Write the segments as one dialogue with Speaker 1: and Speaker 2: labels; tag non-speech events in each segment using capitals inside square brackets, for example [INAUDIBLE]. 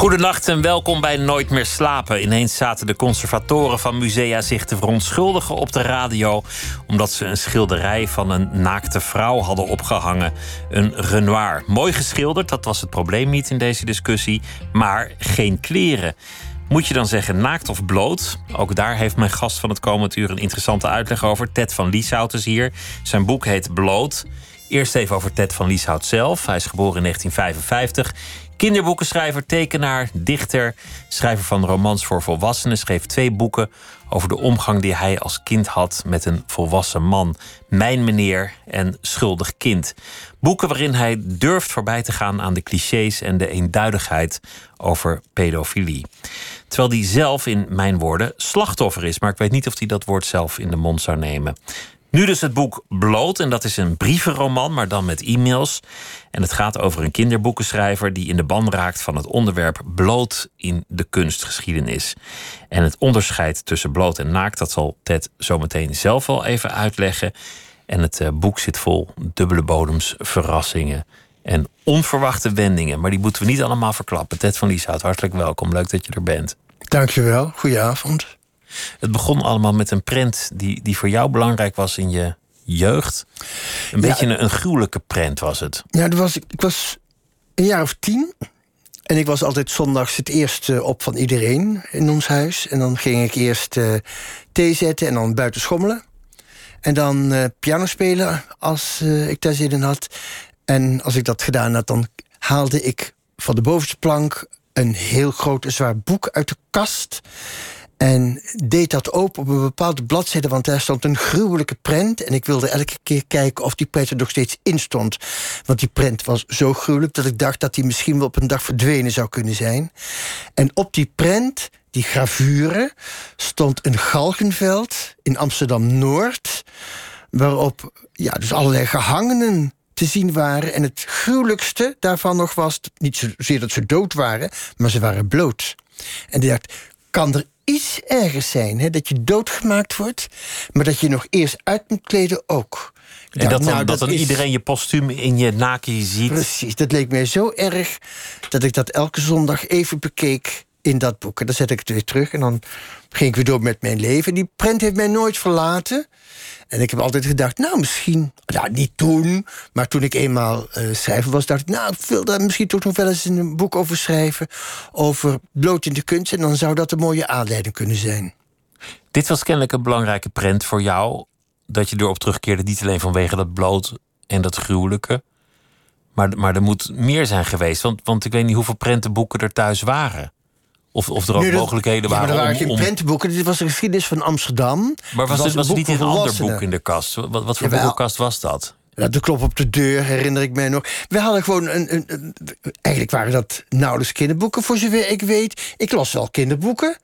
Speaker 1: Goedenacht en welkom bij Nooit meer slapen. Ineens zaten de conservatoren van musea zich te verontschuldigen op de radio. omdat ze een schilderij van een naakte vrouw hadden opgehangen. Een Renoir. Mooi geschilderd, dat was het probleem niet in deze discussie. Maar geen kleren. Moet je dan zeggen naakt of bloot? Ook daar heeft mijn gast van het komend uur een interessante uitleg over. Ted van Lieshout is hier. Zijn boek heet Bloot. Eerst even over Ted van Lieshout zelf. Hij is geboren in 1955. Kinderboekenschrijver, tekenaar, dichter, schrijver van romans voor volwassenen. Schreef twee boeken over de omgang die hij als kind had met een volwassen man. Mijn meneer en Schuldig kind. Boeken waarin hij durft voorbij te gaan aan de clichés en de eenduidigheid over pedofilie. Terwijl hij zelf, in mijn woorden, slachtoffer is. Maar ik weet niet of hij dat woord zelf in de mond zou nemen. Nu dus het boek Bloot. En dat is een brievenroman, maar dan met e-mails. En het gaat over een kinderboekenschrijver die in de ban raakt van het onderwerp bloot in de kunstgeschiedenis. En het onderscheid tussen bloot en naakt, dat zal Ted zometeen zelf wel even uitleggen. En het eh, boek zit vol dubbele bodems, verrassingen en onverwachte wendingen. Maar die moeten we niet allemaal verklappen. Ted van Lieshout, hartelijk welkom. Leuk dat je er bent.
Speaker 2: Dankjewel. Goedenavond.
Speaker 1: Het begon allemaal met een prent die, die voor jou belangrijk was in je jeugd. Een beetje een, een gruwelijke prent was het.
Speaker 2: Ja, dat was, ik was een jaar of tien. En ik was altijd zondags het eerste op van iedereen in ons huis. En dan ging ik eerst uh, thee zetten en dan buiten schommelen. En dan uh, piano spelen als uh, ik daar zin in had. En als ik dat gedaan had, dan haalde ik van de bovenste plank een heel groot zwaar boek uit de kast. En deed dat open op een bepaalde bladzijde, want daar stond een gruwelijke prent. En ik wilde elke keer kijken of die prent er nog steeds in stond. Want die prent was zo gruwelijk dat ik dacht dat die misschien wel op een dag verdwenen zou kunnen zijn. En op die prent, die gravure, stond een galgenveld in Amsterdam Noord. Waarop ja, dus allerlei gehangenen te zien waren. En het gruwelijkste daarvan nog was, niet zozeer dat ze dood waren, maar ze waren bloot. En ik dacht, kan er iets ergers zijn. Hè? Dat je doodgemaakt wordt, maar dat je nog eerst uit moet kleden ook.
Speaker 1: En dat dan, nou, dat dan iedereen je postuum in je naken ziet.
Speaker 2: Precies, dat leek mij zo erg dat ik dat elke zondag even bekeek in dat boek. En dan zet ik het weer terug en dan ging ik weer door met mijn leven. Die prent heeft mij nooit verlaten. En ik heb altijd gedacht, nou misschien, ja, niet toen, maar toen ik eenmaal uh, schrijver was, dacht ik, nou, ik wil daar misschien toch nog wel eens een boek over schrijven. Over bloot in de kunst. En dan zou dat een mooie aanleiding kunnen zijn.
Speaker 1: Dit was kennelijk een belangrijke prent voor jou. Dat je erop terugkeerde, niet alleen vanwege dat bloot en dat gruwelijke. Maar, maar er moet meer zijn geweest. Want, want ik weet niet hoeveel prentenboeken er thuis waren. Of, of er ook mogelijkheden waren.
Speaker 2: Ja, maar er waren
Speaker 1: om,
Speaker 2: geen prentenboeken. Dit was de geschiedenis van Amsterdam.
Speaker 1: Maar was, het, was het niet een ander boek in de kast? Wat, wat voor boekenkast was dat?
Speaker 2: Ja, de klop op de deur herinner ik mij nog. We hadden gewoon een, een, een, Eigenlijk waren dat nauwelijks kinderboeken, voor zover ik weet. Ik las wel kinderboeken.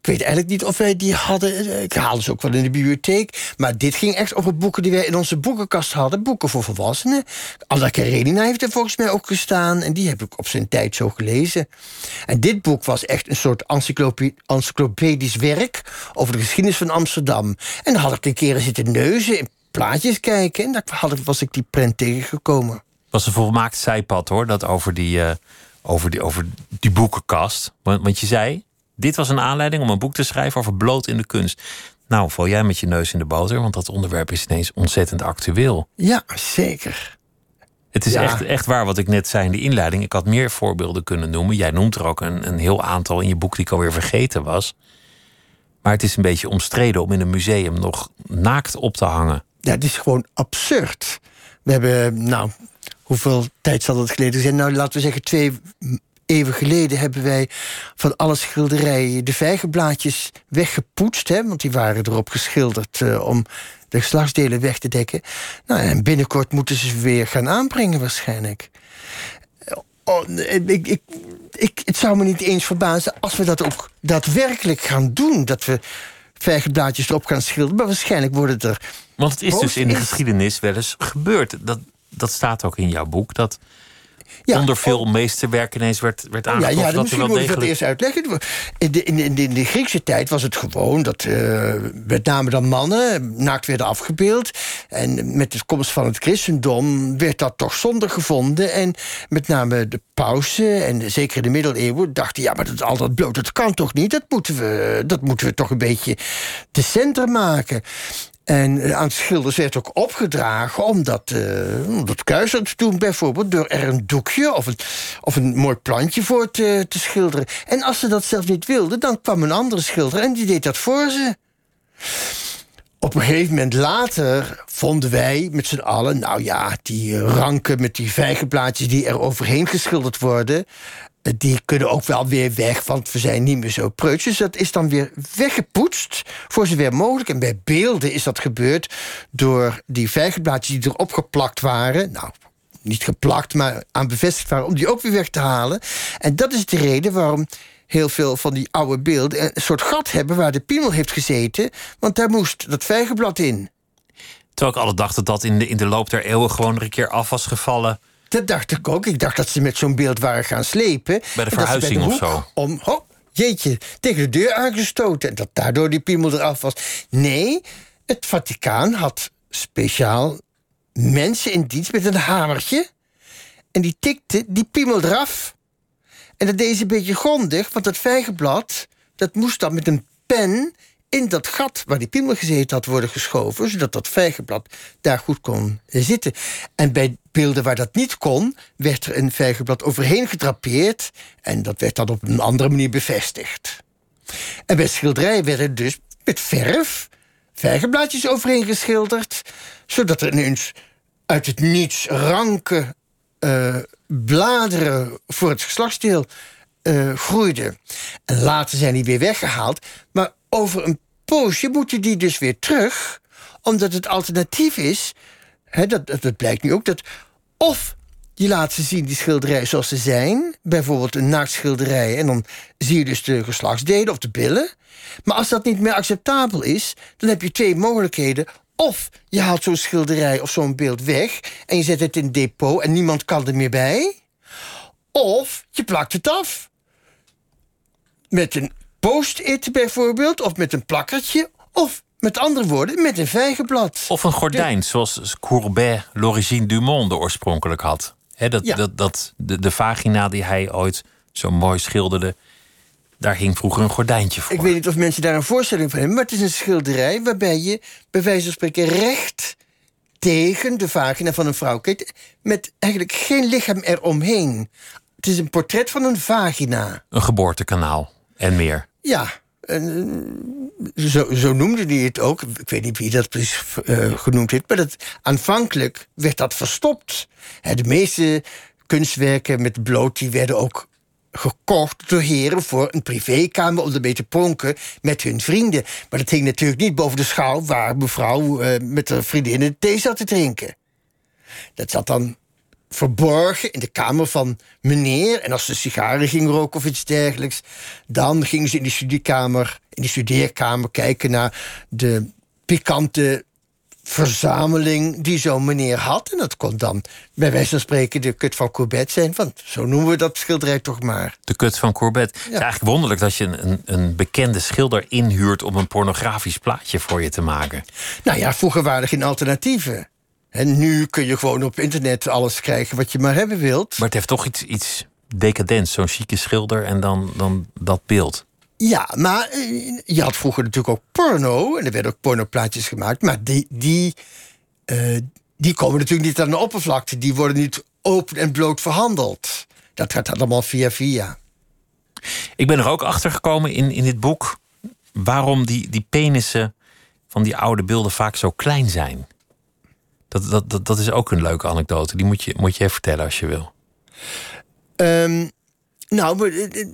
Speaker 2: Ik weet eigenlijk niet of wij die hadden. Ik haalde ze ook wel in de bibliotheek. Maar dit ging echt over boeken die wij in onze boekenkast hadden. Boeken voor volwassenen. Anna Karenina heeft er volgens mij ook gestaan. En die heb ik op zijn tijd zo gelezen. En dit boek was echt een soort encyclopedisch werk... over de geschiedenis van Amsterdam. En dan had ik een keer zitten neuzen, in plaatjes kijken... en daar was ik die prent tegengekomen.
Speaker 1: Was een volmaakt zijpad, hoor, dat over die, uh, over die, over die boekenkast. Want, want je zei, dit was een aanleiding om een boek te schrijven over bloot in de kunst. Nou, val jij met je neus in de boter, want dat onderwerp is ineens ontzettend actueel.
Speaker 2: Ja, zeker.
Speaker 1: Het is echt, echt waar wat ik net zei in de inleiding. Ik had meer voorbeelden kunnen noemen. Jij noemt er ook een, een heel aantal in je boek die ik alweer vergeten was. Maar het is een beetje omstreden om in een museum nog naakt op te hangen.
Speaker 2: Ja, het is gewoon absurd. We hebben, nou, hoeveel tijd zal het geleden zijn? Nou, laten we zeggen twee eeuwen geleden hebben wij van alle schilderijen de vijgenblaadjes weggepoetst. Hè, want die waren erop geschilderd uh, om de geslachtsdelen weg te dekken. Nou, en binnenkort moeten ze ze weer gaan aanbrengen waarschijnlijk. Oh, ik, ik, ik, het zou me niet eens verbazen als we dat ook daadwerkelijk gaan doen. Dat we vijgenblaadjes erop gaan schilderen. Maar waarschijnlijk worden er...
Speaker 1: Want het is dus in de geschiedenis wel eens gebeurd. Dat, dat staat ook in jouw boek. Dat
Speaker 2: Ja,
Speaker 1: onder veel meesterwerk ineens werd, werd
Speaker 2: Ja,
Speaker 1: aangetroffen
Speaker 2: ja,
Speaker 1: dat
Speaker 2: misschien
Speaker 1: wel
Speaker 2: moet ik dat eerst uitleggen. In de, in, de, in de Griekse tijd was het gewoon dat eh, met name dan mannen naakt werden afgebeeld. En met de komst van het christendom werd dat toch zonde gevonden. En met name de pausen en zeker in de middeleeuwen dachten... ja, maar dat, al dat bloot, dat kan toch niet? Dat moeten we, dat moeten we toch een beetje decenter maken. En eh, aan schilders werd ook opgedragen om dat, eh, om dat kuiser te doen, bijvoorbeeld, door er een doekje of een, of een mooi plantje voor te, te schilderen. En als ze dat zelf niet wilden, dan kwam een andere schilder en die deed dat voor ze. Op een gegeven moment later vonden wij met z'n allen, nou ja, die eh, ranken met die vijgenblaadjes die er overheen geschilderd worden, eh, die kunnen ook wel weer weg, want we zijn niet meer zo preuts. Dus dat is dan weer weggepoetst, voor zover mogelijk. En bij beelden is dat gebeurd door die vijgenblaadjes die erop geplakt waren. Nou, niet geplakt, maar aan bevestigd waren, om die ook weer weg te halen. En dat is de reden waarom heel veel van die oude beelden een soort gat hebben waar de piemel heeft gezeten, want daar moest dat vijgenblad in.
Speaker 1: Terwijl ik altijd dacht dat dat in de, in de loop der eeuwen gewoon er een keer af was gevallen.
Speaker 2: Dat dacht ik ook. Ik dacht dat ze met zo'n beeld waren gaan slepen.
Speaker 1: Bij de verhuizing of zo.
Speaker 2: Om, ho, jeetje, tegen de deur aangestoten. En dat daardoor die piemel eraf was. Nee, het Vaticaan had speciaal mensen in dienst met een hamertje. En die tikte die piemel eraf. En dat deed ze een beetje grondig, want dat vijgenblad... dat moest dan met een pen in dat gat waar die piemel gezeten had worden geschoven... zodat dat vijgenblad daar goed kon zitten. En bij beelden waar dat niet kon... werd er een vijgenblad overheen gedrapeerd... en dat werd dan op een andere manier bevestigd. En bij schilderijen werden dus met verf vijgenblaadjes overheen geschilderd... zodat er ineens uit het niets ranke eh, bladeren voor het geslachtsdeel eh, groeiden. En later zijn die weer weggehaald. Maar over een poosje moeten die dus weer terug... omdat het alternatief is... Hè, dat, blijkt nu ook, dat of je laat ze zien, die schilderijen zoals ze zijn... bijvoorbeeld een naaktschilderij... en dan zie je dus de geslachtsdelen of de billen... Maar als dat niet meer acceptabel is, dan heb je twee mogelijkheden. Of je haalt zo'n schilderij of zo'n beeld weg en je zet het in een depot en niemand kan er meer bij. Of je plakt het af. Met een post-it bijvoorbeeld, of met een plakkertje, of met andere woorden, met een vijgenblad.
Speaker 1: Of een gordijn, zoals Courbet l'origine du monde oorspronkelijk had. Dat,
Speaker 2: Ja.
Speaker 1: dat, dat, de, de vagina die hij ooit zo mooi schilderde, daar hing vroeger een gordijntje voor.
Speaker 2: Ik weet niet of mensen daar een voorstelling van hebben, maar het is een schilderij waarbij je bij wijze van spreken recht tegen de vagina van een vrouw kijkt, met eigenlijk geen lichaam eromheen. Het is een portret van een vagina.
Speaker 1: Een geboortekanaal en meer.
Speaker 2: Ja, eh, zo, zo noemde hij het ook. Ik weet niet wie dat precies eh, genoemd heeft, maar dat, aanvankelijk werd dat verstopt. De meeste kunstwerken met bloot die werden ook gekocht door heren voor een privékamer om ermee te pronken met hun vrienden. Maar dat hing natuurlijk niet boven de schouw waar mevrouw eh, met haar vriendinnen thee zat te drinken. Dat zat dan verborgen in de kamer van meneer. En als ze sigaren ging roken of iets dergelijks, dan gingen ze in die studiekamer, in die studeerkamer kijken naar de pikante verzameling die zo'n meneer had. En dat kon dan bij wijze van spreken de kut van Courbet zijn. Want zo noemen we dat schilderij toch maar.
Speaker 1: De kut van Courbet. Het is eigenlijk wonderlijk dat je een, een, een bekende schilder inhuurt om een pornografisch plaatje voor je te maken.
Speaker 2: Nou ja, vroeger waren er geen alternatieven. En nu kun je gewoon op internet alles krijgen wat je maar hebben wilt.
Speaker 1: Maar het heeft toch iets, iets decadents, zo'n chique schilder en dan, dan dat beeld.
Speaker 2: Ja, maar eh, je had vroeger natuurlijk ook porno. En er werden ook pornoplaatjes gemaakt. Maar die, die, eh, die komen natuurlijk niet aan de oppervlakte. Die worden niet open en bloot verhandeld. Dat gaat allemaal via via.
Speaker 1: Ik ben er ook achter gekomen in, in dit boek waarom die, die penissen van die oude beelden vaak zo klein zijn. Dat, dat, dat, dat is ook een leuke anekdote. Die moet je, moet je even vertellen als je wil.
Speaker 2: Ehm, nou, eh, eh,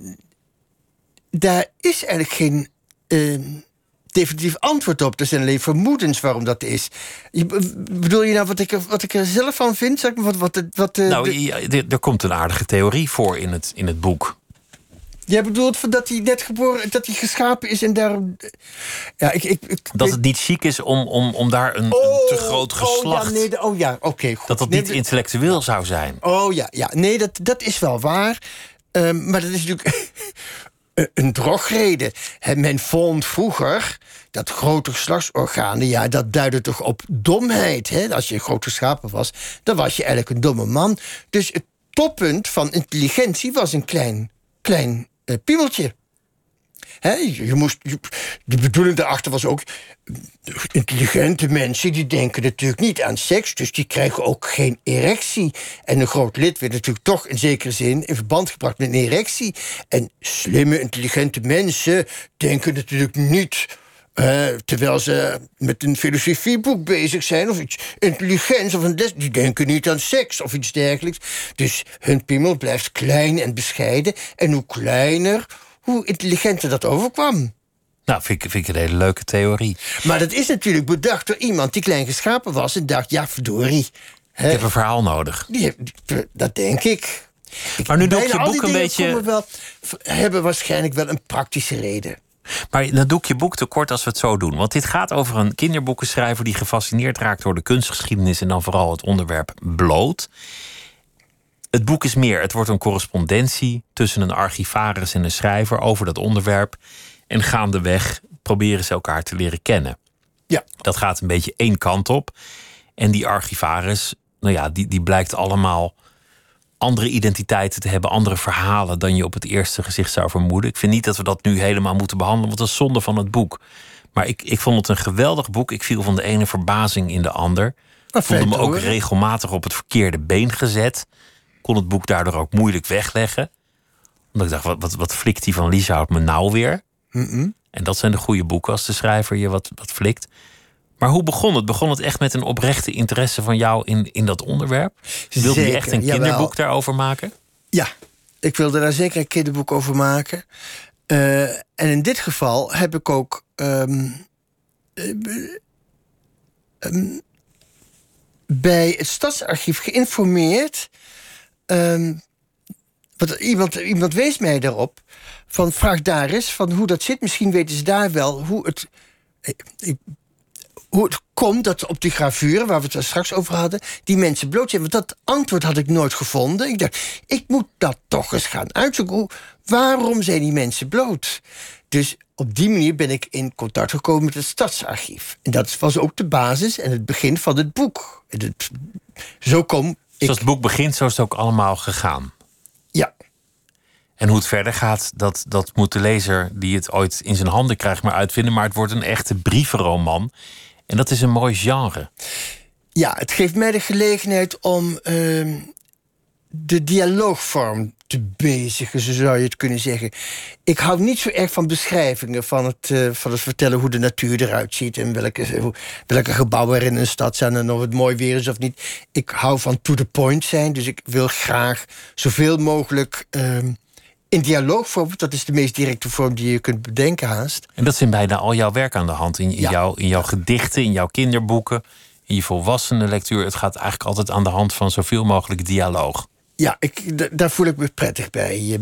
Speaker 2: daar is eigenlijk geen ehm, definitief antwoord op. Er zijn alleen vermoedens waarom dat is. Je, bedoel je nou wat ik, wat ik er zelf van vind? Zeg maar, wat, wat, wat, eh,
Speaker 1: nou,
Speaker 2: de-
Speaker 1: er, er komt een aardige theorie voor in het, in het boek.
Speaker 2: Jij bedoelt dat hij net geboren, dat hij geschapen is en daarom. Ja, ik, ik, ik
Speaker 1: Dat het niet chic is om, om, om daar een, een te groot geslacht.
Speaker 2: Oh ja, nee, oh ja oké. goed.
Speaker 1: dat dat
Speaker 2: Nee,
Speaker 1: niet intellectueel zou zijn.
Speaker 2: Oh ja, ja. nee, dat, dat is wel waar. Ehm, maar dat is natuurlijk [LAUGHS] een- een drogreden. Hè, men vond vroeger dat grote geslachtsorganen... ja, dat duidde toch op domheid. Hè? Als je groot geschapen was, dan was je eigenlijk een domme man. Dus het toppunt van intelligentie was een klein, klein eh, piemeltje. Hè, je, moest, de bedoeling daarachter was ook... intelligente mensen die denken natuurlijk niet aan seks... dus die krijgen ook geen erectie. En een groot lid werd natuurlijk toch in zekere zin... in verband gebracht met een erectie. En slimme, intelligente mensen denken natuurlijk niet... terwijl ze met een filosofieboek bezig zijn... of iets intelligents of een die denken niet aan seks of iets dergelijks. Dus hun piemel blijft klein en bescheiden. En hoe kleiner, hoe intelligenter dat overkwam.
Speaker 1: Nou, vind ik, vind ik een hele leuke theorie.
Speaker 2: Maar dat is natuurlijk bedacht door iemand die klein geschapen was... en dacht, ja, verdorie. Hè,
Speaker 1: Ik heb een verhaal nodig.
Speaker 2: die, dat denk ik.
Speaker 1: Maar nu doe ik je boek een beetje-
Speaker 2: Wel, hebben waarschijnlijk wel een praktische reden.
Speaker 1: Maar dan doe ik je boek tekort als we het zo doen. Want dit gaat over een kinderboekenschrijver die gefascineerd raakt door de kunstgeschiedenis en dan vooral het onderwerp bloot. Het boek is meer. Het wordt een correspondentie tussen een archivaris en een schrijver over dat onderwerp. En gaandeweg proberen ze elkaar te leren kennen.
Speaker 2: Ja,
Speaker 1: Dat gaat een beetje één kant op. En die archivaris, nou ja, die, die blijkt allemaal andere identiteiten te hebben, andere verhalen dan je op het eerste gezicht zou vermoeden. Ik vind niet dat we dat nu helemaal moeten behandelen, want dat is zonde van het boek. Maar ik, ik vond het een geweldig boek. Ik viel van de ene verbazing in de ander.
Speaker 2: Wat
Speaker 1: voelde me ook regelmatig op het verkeerde been gezet. Kon het boek daardoor ook moeilijk wegleggen. Omdat ik dacht, wat, wat, wat flikt die van Lieshout me nou weer? En dat zijn de goede boeken als de schrijver je wat, wat flikt. Maar hoe begon het? Begon het echt met een oprechte interesse van jou in, in dat onderwerp? Wilde je echt een
Speaker 2: jawel.
Speaker 1: kinderboek daarover maken?
Speaker 2: Ja, ik wilde daar zeker een kinderboek over maken. Eh, en in dit geval heb ik ook. ehm, eh, ehm, bij het Stadsarchief geïnformeerd. ehm, wat, iemand, iemand wees mij daarop. Van vraag daar eens van hoe dat zit. Misschien weten ze daar wel hoe het. ik- hoe het komt dat op die gravure, waar we het straks over hadden, die mensen bloot zijn. Want dat antwoord had ik nooit gevonden. Ik dacht, ik moet dat toch eens gaan uitzoeken. Hoe, waarom zijn die mensen bloot? Dus op die manier ben ik in contact gekomen met het Stadsarchief. En dat was ook de basis en het begin van het boek. En het, zo kom ik.
Speaker 1: Zoals het boek begint, zo is het ook allemaal gegaan.
Speaker 2: Ja,
Speaker 1: En hoe het verder gaat, dat, dat moet de lezer die het ooit in zijn handen krijgt maar uitvinden. Maar het wordt een echte brievenroman. En dat is een mooi genre.
Speaker 2: Ja, het geeft mij de gelegenheid om ehm, de dialoogvorm te bezigen, zo zou je het kunnen zeggen. Ik hou niet zo erg van beschrijvingen, van het, eh, van het vertellen hoe de natuur eruit ziet en welke, hoe- welke gebouwen er in een stad zijn en of het mooi weer is of niet. Ik hou van to the point zijn, dus ik wil graag zoveel mogelijk ehm, in dialoogvorm, dat is de meest directe vorm die je kunt bedenken haast.
Speaker 1: En dat in bijna al jouw werk aan de hand. In, in,
Speaker 2: Ja.
Speaker 1: jouw, in jouw gedichten, in jouw kinderboeken, in je volwassenen lectuur. Het gaat eigenlijk altijd aan de hand van zoveel mogelijk dialoog.
Speaker 2: Ja, ik, daar voel ik me prettig bij.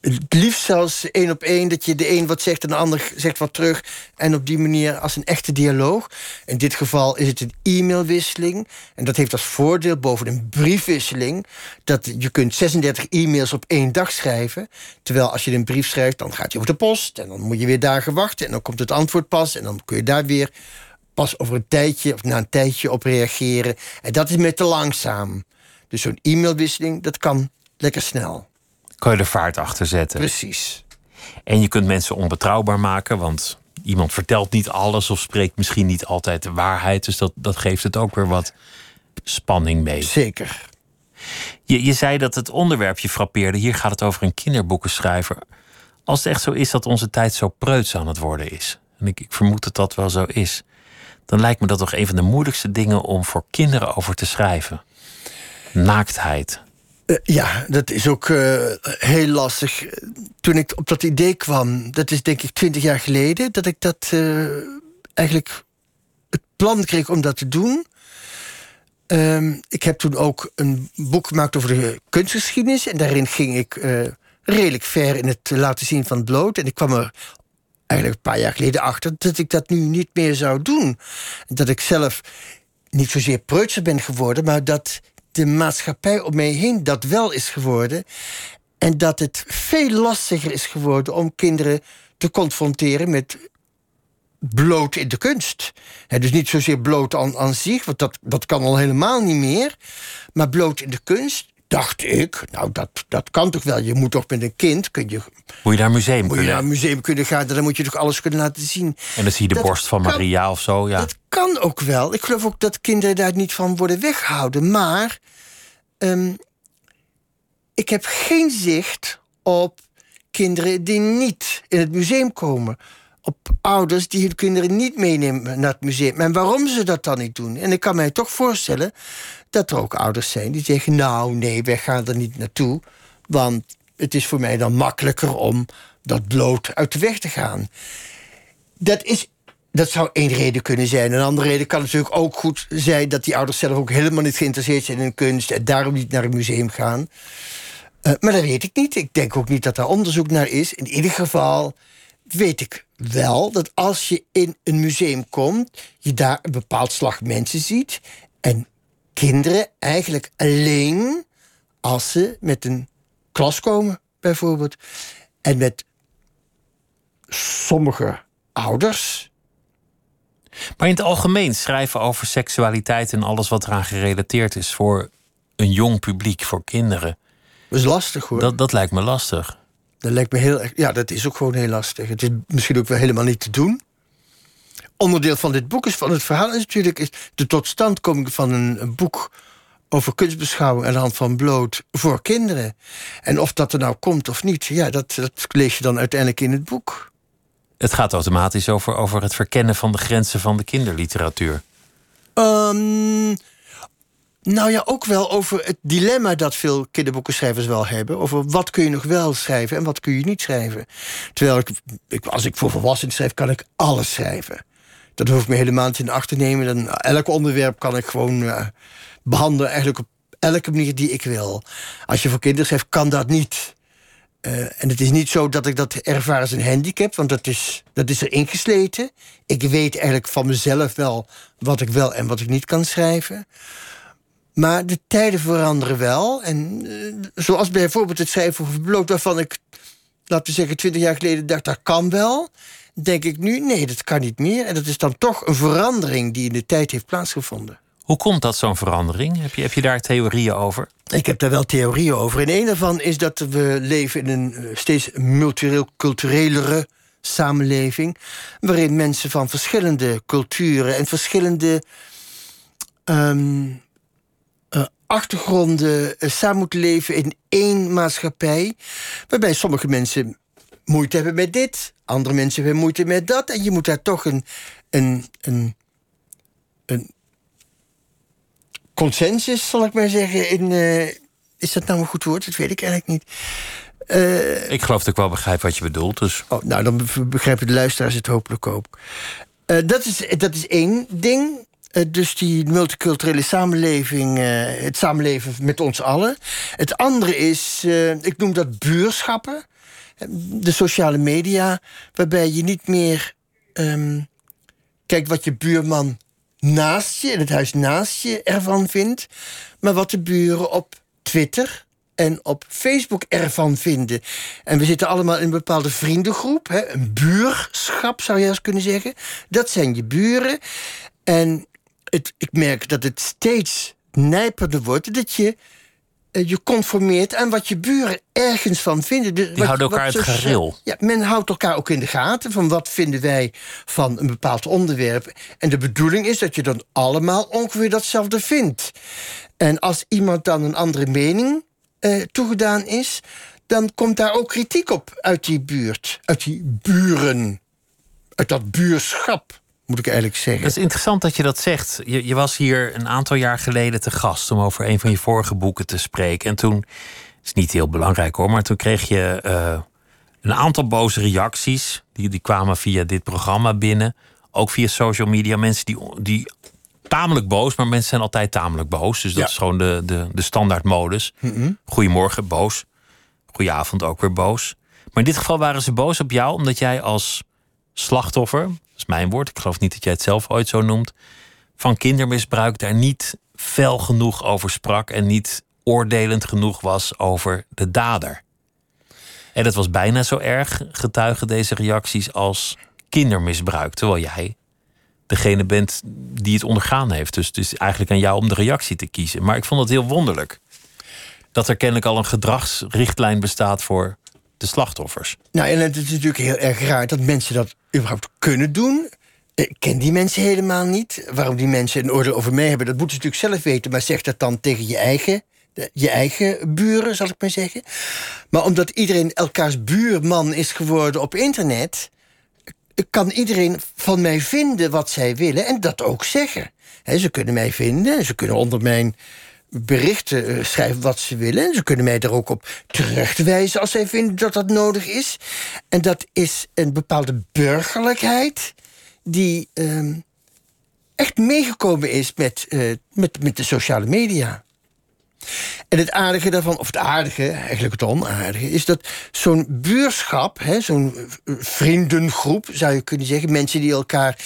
Speaker 2: Het liefst zelfs één op één, dat je de een wat zegt en de ander zegt wat terug. En op die manier als een echte dialoog. In dit geval is het een e-mailwisseling. En dat heeft als voordeel boven een briefwisseling... dat je kunt 36 e-mails op één dag schrijven. Terwijl als je een brief schrijft, dan gaat hij over de post... en dan moet je weer dagen wachten en dan komt het antwoord pas... en dan kun je daar weer pas over een tijdje of na een tijdje op reageren. En dat is me te langzaam. Dus zo'n e-mailwisseling, dat kan lekker snel.
Speaker 1: Kan je er vaart achter zetten.
Speaker 2: Precies.
Speaker 1: En je kunt mensen onbetrouwbaar maken, want iemand vertelt niet alles of spreekt misschien niet altijd de waarheid. Dus dat, dat geeft het ook weer wat spanning mee.
Speaker 2: Zeker.
Speaker 1: Je, je zei dat het onderwerp je frappeerde. Hier gaat het over een kinderboekenschrijver. Als het echt zo is dat onze tijd zo preuts aan het worden is, en ik, ik vermoed dat dat wel zo is, dan lijkt me dat toch een van de moeilijkste dingen om voor kinderen over te schrijven. Naaktheid.
Speaker 2: Eh, ja, dat is ook eh, heel lastig. Toen ik op dat idee kwam, dat is denk ik twintig jaar geleden... dat ik dat eh, eigenlijk het plan kreeg om dat te doen. Ehm, ik heb toen ook een boek gemaakt over de kunstgeschiedenis... en daarin ging ik redelijk ver in het laten zien van bloot. En ik kwam er eigenlijk een paar jaar geleden achter dat ik dat nu niet meer zou doen. Dat ik zelf niet zozeer preutser ben geworden, maar dat de maatschappij om mij heen dat wel is geworden. En dat het veel lastiger is geworden om kinderen te confronteren met bloot in de kunst. dus niet zozeer bloot aan, aan zich, want dat, dat kan al helemaal niet meer. Maar bloot in de kunst, dacht ik, nou dat, dat kan toch wel. Je moet toch met een kind, kun je...
Speaker 1: Moet je naar een museum
Speaker 2: moet
Speaker 1: kunnen.
Speaker 2: je naar een museum kunnen gaan, dan moet je toch alles kunnen laten zien.
Speaker 1: En dan zie je de
Speaker 2: Dat
Speaker 1: borst van
Speaker 2: kan-
Speaker 1: Maria of zo. Ja.
Speaker 2: Dat kan ook wel. Ik geloof ook dat kinderen daar niet van worden weggehouden. Maar ehm, ik heb geen zicht op kinderen die niet in het museum komen. Op ouders die hun kinderen niet meenemen naar het museum. En waarom ze dat dan niet doen. En ik kan mij toch voorstellen dat er ook ouders zijn die zeggen: Nou, nee, wij gaan er niet naartoe. Want het is voor mij dan makkelijker om dat bloot uit de weg te gaan. Dat, is, dat zou één reden kunnen zijn. Een andere reden kan natuurlijk ook goed zijn dat die ouders zelf ook helemaal niet geïnteresseerd zijn in kunst en daarom niet naar een museum gaan. Eh, maar dat weet ik niet. Ik denk ook niet dat daar onderzoek naar is. In ieder geval weet ik wel dat als je in een museum komt, je daar een bepaald slag mensen ziet. En kinderen eigenlijk alleen als ze met een klas komen, bijvoorbeeld. En met sommige ouders.
Speaker 1: Maar in het algemeen schrijven over seksualiteit en alles wat eraan gerelateerd is voor een jong publiek, voor kinderen.
Speaker 2: Dat is lastig hoor.
Speaker 1: Dat, dat lijkt me lastig.
Speaker 2: Dat lijkt me heel erg. Ja, dat is ook gewoon heel lastig. Het is misschien ook wel helemaal niet te doen. Onderdeel van dit boek is van het verhaal is natuurlijk is de totstandkoming van een, boek over kunstbeschouwing aan de hand van bloot voor kinderen. En of dat er nou komt of niet, ja, dat, dat lees je dan uiteindelijk in het boek.
Speaker 1: Het gaat automatisch over, over het verkennen van de grenzen van de kinderliteratuur.
Speaker 2: Ehm, nou ja, ook wel over het dilemma dat veel kinderboekenschrijvers wel hebben. Over wat kun je nog wel schrijven en wat kun je niet schrijven. Terwijl ik, ik als ik voor volwassenen schrijf, kan ik alles schrijven. Dat hoef ik me helemaal niet in acht te nemen. Dan, elk onderwerp kan ik gewoon eh, behandelen, eigenlijk op elke manier die ik wil. Als je voor kinderen schrijft, kan dat niet. Eh, en het is niet zo dat ik dat ervaar als een handicap, want dat is, dat is er ingesleten. Ik weet eigenlijk van mezelf wel wat ik wel en wat ik niet kan schrijven. Maar de tijden veranderen wel. En eh, zoals bijvoorbeeld het schrijven over bloot, waarvan ik, laten we zeggen, twintig jaar geleden dacht dat kan wel. Denk ik nu, nee, dat kan niet meer. En dat is dan toch een verandering die in de tijd heeft plaatsgevonden.
Speaker 1: Hoe komt dat, zo'n verandering? Heb je, heb je daar theorieën over?
Speaker 2: Ik heb daar wel theorieën over. En een daarvan is dat we leven in een eh, steeds multiculturelere samenleving. Waarin mensen van verschillende culturen en verschillende ehm, eh, achtergronden eh, samen moeten leven in één maatschappij. Waarbij sommige mensen moeite hebben met dit, andere mensen hebben moeite met dat. En je moet daar toch een, een, een, een consensus, zal ik maar zeggen. In, eh, is dat nou een goed woord? Dat weet ik eigenlijk niet. Eh,
Speaker 1: Ik geloof dat ik wel begrijp wat je bedoelt. Dus
Speaker 2: Oh, nou, dan be- begrijpen de luisteraars het hopelijk ook. Eh, dat, is, dat is één ding. Dus die multiculturele samenleving, het samenleven met ons allen. Het andere is, ik noem dat buurschappen. De sociale media, waarbij je niet meer ehm, kijkt wat je buurman naast je, in het huis naast je, ervan vindt. Maar wat de buren op Twitter en op Facebook ervan vinden. En we zitten allemaal in een bepaalde vriendengroep. Hè, een buurschap zou je eens kunnen zeggen. Dat zijn je buren. En het, ik merk dat het steeds nijperder wordt. Dat je je conformeert aan wat je buren ergens van vinden. Dus wat-
Speaker 1: houden elkaar het gareel.
Speaker 2: Ja, men houdt elkaar ook in de gaten van wat vinden wij van een bepaald onderwerp. En de bedoeling is dat je dan allemaal ongeveer datzelfde vindt. En als iemand dan een andere mening eh, toegedaan is, dan komt daar ook kritiek op uit die buurt, uit die buren, uit dat buurschap, moet ik eigenlijk zeggen.
Speaker 1: Het is interessant dat je dat zegt. Je, je was hier een aantal jaar geleden te gast om over een van je vorige boeken te spreken. En toen, het is niet heel belangrijk hoor, maar toen kreeg je eh, een aantal boze reacties. Die, die kwamen via dit programma binnen. Ook via social media. Mensen die, die tamelijk boos, maar mensen zijn altijd tamelijk boos. Dus dat
Speaker 2: Ja.
Speaker 1: is gewoon de, de, de standaardmodus. Goedemorgen, boos. Goedenavond ook weer boos. Maar in dit geval waren ze boos op jou omdat jij als slachtoffer, mijn woord, ik geloof niet dat jij het zelf ooit zo noemt, van kindermisbruik daar niet fel genoeg over sprak en niet oordelend genoeg was over de dader. En dat was bijna zo erg, getuigen deze reacties, als kindermisbruik. Terwijl jij degene bent die het ondergaan heeft. Dus het is eigenlijk aan jou om de reactie te kiezen. Maar ik vond het heel wonderlijk dat er kennelijk al een gedragsrichtlijn bestaat voor de slachtoffers.
Speaker 2: Nou, en het is natuurlijk heel erg raar dat mensen dat überhaupt kunnen doen. Ik ken die mensen helemaal niet. Waarom die mensen een oordeel over mij hebben, dat moeten ze natuurlijk zelf weten. Maar zeg dat dan tegen je eigen, je eigen buren, zal ik maar zeggen. Maar omdat iedereen elkaars buurman is geworden op internet, kan iedereen van mij vinden wat zij willen en dat ook zeggen. ze kunnen mij vinden, ze kunnen onder mijn berichten eh, schrijven wat ze willen. En ze kunnen mij er ook op terechtwijzen als zij vinden dat dat nodig is. En dat is een bepaalde burgerlijkheid die ehm, echt meegekomen is met, uh, met, met de sociale media. En het aardige daarvan, of het aardige, eigenlijk het onaardige, is dat zo'n buurschap, zo'n vriendengroep, zou je kunnen zeggen, mensen die elkaar.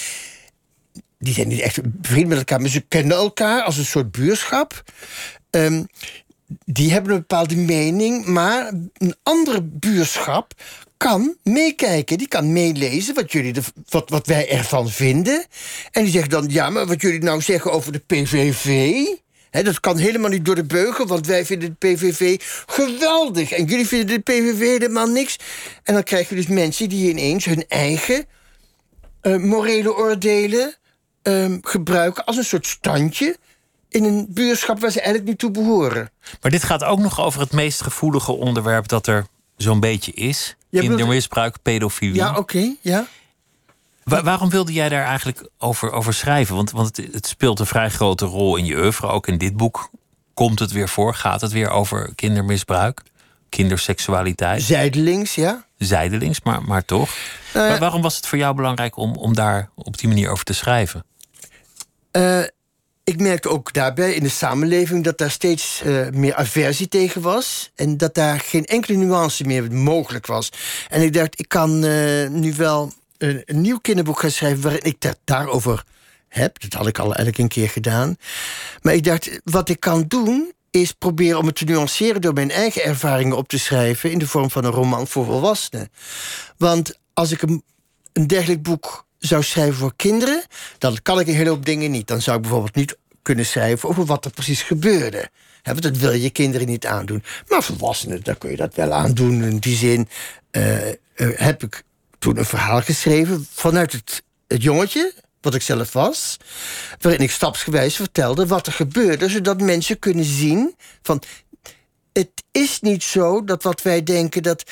Speaker 2: Die zijn niet echt vrienden met elkaar, maar ze kennen elkaar als een soort buurschap. Ehm, die hebben een bepaalde mening, maar een andere buurschap kan meekijken. Die kan meelezen wat, jullie de, wat, wat wij ervan vinden. En die zegt dan: ja, maar wat jullie nou zeggen over de PVV dat kan helemaal niet door de beugel, want wij vinden de PVV geweldig. En jullie vinden de PVV helemaal niks. En dan krijg je dus mensen die ineens hun eigen uh, morele oordelen uh, gebruiken als een soort standje in een buurschap waar ze eigenlijk niet toe behoren.
Speaker 1: Maar dit gaat ook nog over het meest gevoelige onderwerp dat er zo'n beetje is: kindermisbruik, pedofilie.
Speaker 2: Ja, oké, ja
Speaker 1: waarom wilde jij daar eigenlijk over, over schrijven? Want, want het, het, speelt een vrij grote rol in je oeuvre. Ook in dit boek komt het weer voor. Gaat het weer over kindermisbruik, kinderseksualiteit?
Speaker 2: Zijdelings, ja.
Speaker 1: Zijdelings, maar, maar toch. Uh, waarom was het voor jou belangrijk om, om daar op die manier over te schrijven?
Speaker 2: Uh, ik merkte ook daarbij in de samenleving dat daar steeds uh, meer aversie tegen was. En dat daar geen enkele nuance meer mogelijk was. En ik dacht, ik kan nu wel een, nieuw kinderboek gaan schrijven waarin ik dat daarover heb. Dat had ik al eigenlijk een keer gedaan. Maar ik dacht, wat ik kan doen is proberen om het te nuanceren door mijn eigen ervaringen op te schrijven in de vorm van een roman voor volwassenen. Want als ik een, een dergelijk boek zou schrijven voor kinderen, dan kan ik een hele hoop dingen niet. Dan zou ik bijvoorbeeld niet kunnen schrijven over wat er precies gebeurde. want dat wil je kinderen niet aandoen. Maar volwassenen, daar kun je dat wel aandoen. In die zin uh, uh, heb ik toen een verhaal geschreven vanuit het, het jongetje, wat ik zelf was, waarin ik stapsgewijs vertelde wat er gebeurde, zodat mensen kunnen zien van het is niet zo dat wat wij denken dat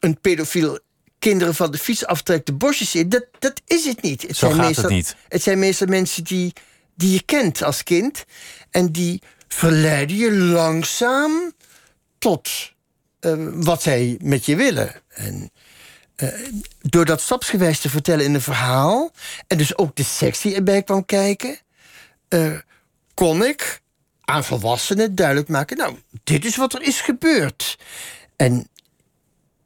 Speaker 2: een pedofiel kinderen van de fiets aftrekt de bosjes in, dat, dat is het niet. Het
Speaker 1: zo
Speaker 2: zijn
Speaker 1: gaat
Speaker 2: meestal,
Speaker 1: het niet.
Speaker 2: Het zijn meestal mensen die, die je kent als kind en die verleiden je langzaam tot uh, wat zij met je willen. En uh, door dat stapsgewijs te vertellen in een verhaal... en dus ook de seks die erbij kwam kijken... Uh, kon ik aan volwassenen duidelijk maken... nou, dit is wat er is gebeurd. En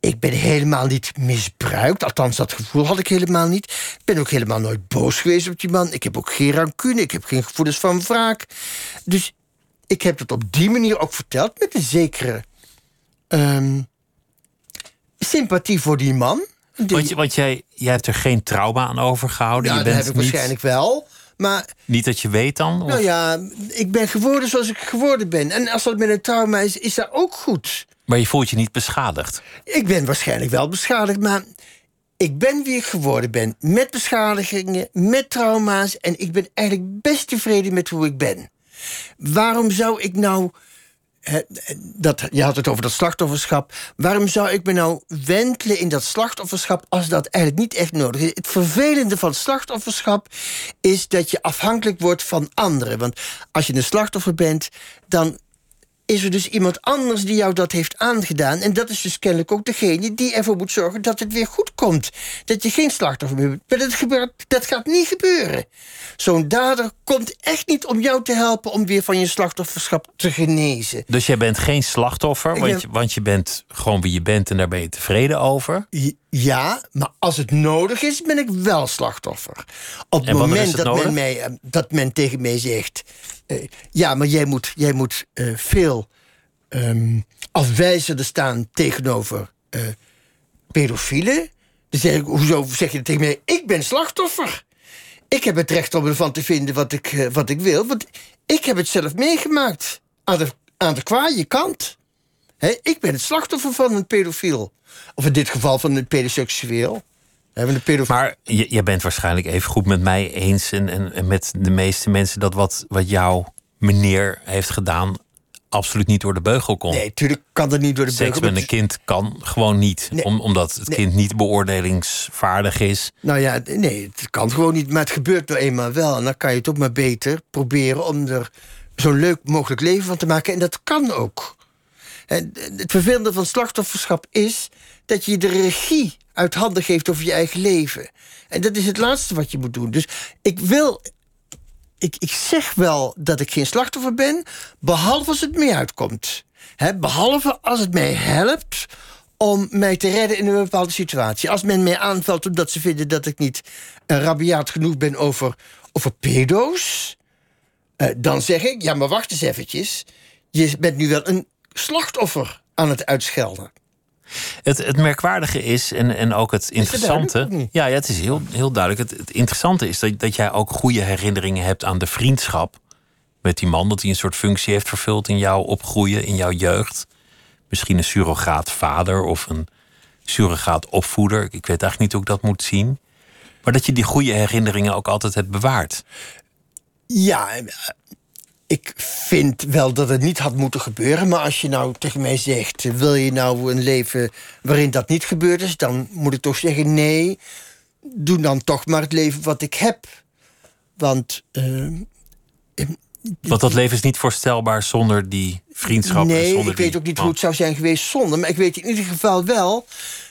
Speaker 2: ik ben helemaal niet misbruikt. Althans, dat gevoel had ik helemaal niet. Ik ben ook helemaal nooit boos geweest op die man. Ik heb ook geen rancune. Ik heb geen gevoelens van wraak. Dus ik heb het op die manier ook verteld... met een zekere... Um, sympathie voor die man.
Speaker 1: Want, want jij, jij hebt er geen trauma aan overgehouden.
Speaker 2: Ja, dat heb ik waarschijnlijk wel. Maar,
Speaker 1: niet dat je weet dan? Of?
Speaker 2: Nou ja, ik ben geworden zoals ik geworden ben. En als dat met een trauma is, is dat ook goed.
Speaker 1: Maar je voelt je niet beschadigd?
Speaker 2: Ik ben waarschijnlijk wel beschadigd, maar ik ben wie ik geworden ben. Met beschadigingen, met trauma's. En ik ben eigenlijk best tevreden met hoe ik ben. Waarom zou ik nou dat, je had het over dat slachtofferschap. Waarom zou ik me nou wentelen in dat slachtofferschap als dat eigenlijk niet echt nodig is? Het vervelende van slachtofferschap is dat je afhankelijk wordt van anderen. Want als je een slachtoffer bent, dan is er dus iemand anders die jou dat heeft aangedaan. En dat is dus kennelijk ook degene die ervoor moet zorgen dat het weer goed komt. Dat je geen slachtoffer meer bent. Maar dat, gebeurt, dat gaat niet gebeuren. Zo'n dader komt echt niet om jou te helpen om weer van je slachtofferschap te genezen.
Speaker 1: Dus jij bent geen slachtoffer, want, je, want je bent gewoon wie je bent en daar ben je tevreden over.
Speaker 2: Ja, maar als het nodig is, ben ik wel slachtoffer. Op het moment
Speaker 1: het
Speaker 2: dat men, mij, eh, dat men tegen mij zegt... eh, ja, maar jij moet, jij moet eh, veel ehm afwijzender staan tegenover eh, pedofielen. Dan zeg ik, hoezo zeg je dat tegen mij? Ik ben slachtoffer. Ik heb het recht om ervan te vinden wat ik, wat ik wil. Want ik heb het zelf meegemaakt. Aan de, aan de kwaaie kant. Ik ben het slachtoffer van een pedofiel. Of in dit geval van een pedoseksueel.
Speaker 1: Maar je, jij bent waarschijnlijk even goed met mij eens en, en, en met de meeste mensen dat wat, wat jouw meneer heeft gedaan absoluut niet door de beugel kon.
Speaker 2: Nee, natuurlijk kan dat niet door de
Speaker 1: Seks
Speaker 2: beugel.
Speaker 1: met een kind kan gewoon niet.
Speaker 2: Nee.
Speaker 1: Om, omdat het
Speaker 2: Nee.
Speaker 1: kind niet beoordelingsvaardig is.
Speaker 2: Nou ja, nee, het kan gewoon niet. Maar het gebeurt nou eenmaal wel. En dan kan je het ook maar beter proberen om er zo'n leuk mogelijk leven van te maken. En dat kan ook. En het vervelende van slachtofferschap is dat je de regie uit handen geeft over je eigen leven. En dat is het laatste wat je moet doen. Dus ik wil. Ik, ik zeg wel dat ik geen slachtoffer ben, behalve als het mij uitkomt. Behalve als het mij helpt om mij te redden in een bepaalde situatie. Als men mij aanvalt omdat ze vinden dat ik niet eh, rabiaat genoeg ben over, over pedo's, eh, dan zeg ik: ja, maar wacht eens eventjes. Je bent nu wel een slachtoffer aan het uitschelden.
Speaker 1: Het, het merkwaardige is, en, en ook het interessante. Ja, ja, het is heel, heel duidelijk. Het, het interessante is dat, dat jij ook goede herinneringen hebt aan de vriendschap met die man. Dat hij een soort functie heeft vervuld in jouw opgroeien, in jouw jeugd. Misschien een surrogaat vader of een surrogaat opvoeder. Ik weet eigenlijk niet hoe ik dat moet zien. Maar dat je die goede herinneringen ook altijd hebt bewaard.
Speaker 2: Ja, ik vind wel dat het niet had moeten gebeuren. Maar als je nou tegen mij zegt: wil je nou een leven waarin dat niet gebeurd is, dan moet ik toch zeggen: nee, doe dan toch maar het leven wat ik heb. Want
Speaker 1: Want dat leven is niet voorstelbaar zonder die vriendschap. en
Speaker 2: Nee,
Speaker 1: zonder
Speaker 2: ik weet
Speaker 1: die
Speaker 2: ook niet hoe het zou zijn geweest zonder. Maar ik weet in ieder geval wel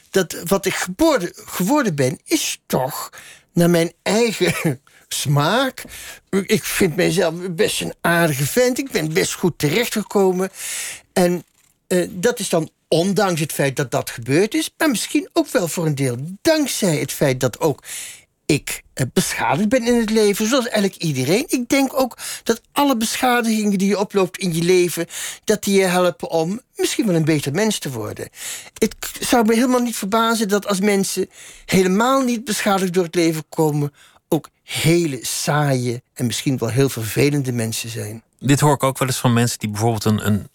Speaker 2: dat wat ik geboren, geworden ben, is toch naar mijn eigen smaak. Ik vind mijzelf best een aardige vent. Ik ben best goed terechtgekomen. En eh, dat is dan ondanks het feit dat dat gebeurd is, maar misschien ook wel voor een deel dankzij het feit dat ook ik eh, beschadigd ben in het leven, zoals eigenlijk iedereen. Ik denk ook dat alle beschadigingen die je oploopt in je leven, dat die je helpen om misschien wel een beter mens te worden. Het zou me helemaal niet verbazen dat als mensen helemaal niet beschadigd door het leven komen, hele saaie en misschien wel heel vervelende mensen zijn.
Speaker 1: Dit hoor ik ook wel eens van mensen die bijvoorbeeld een, een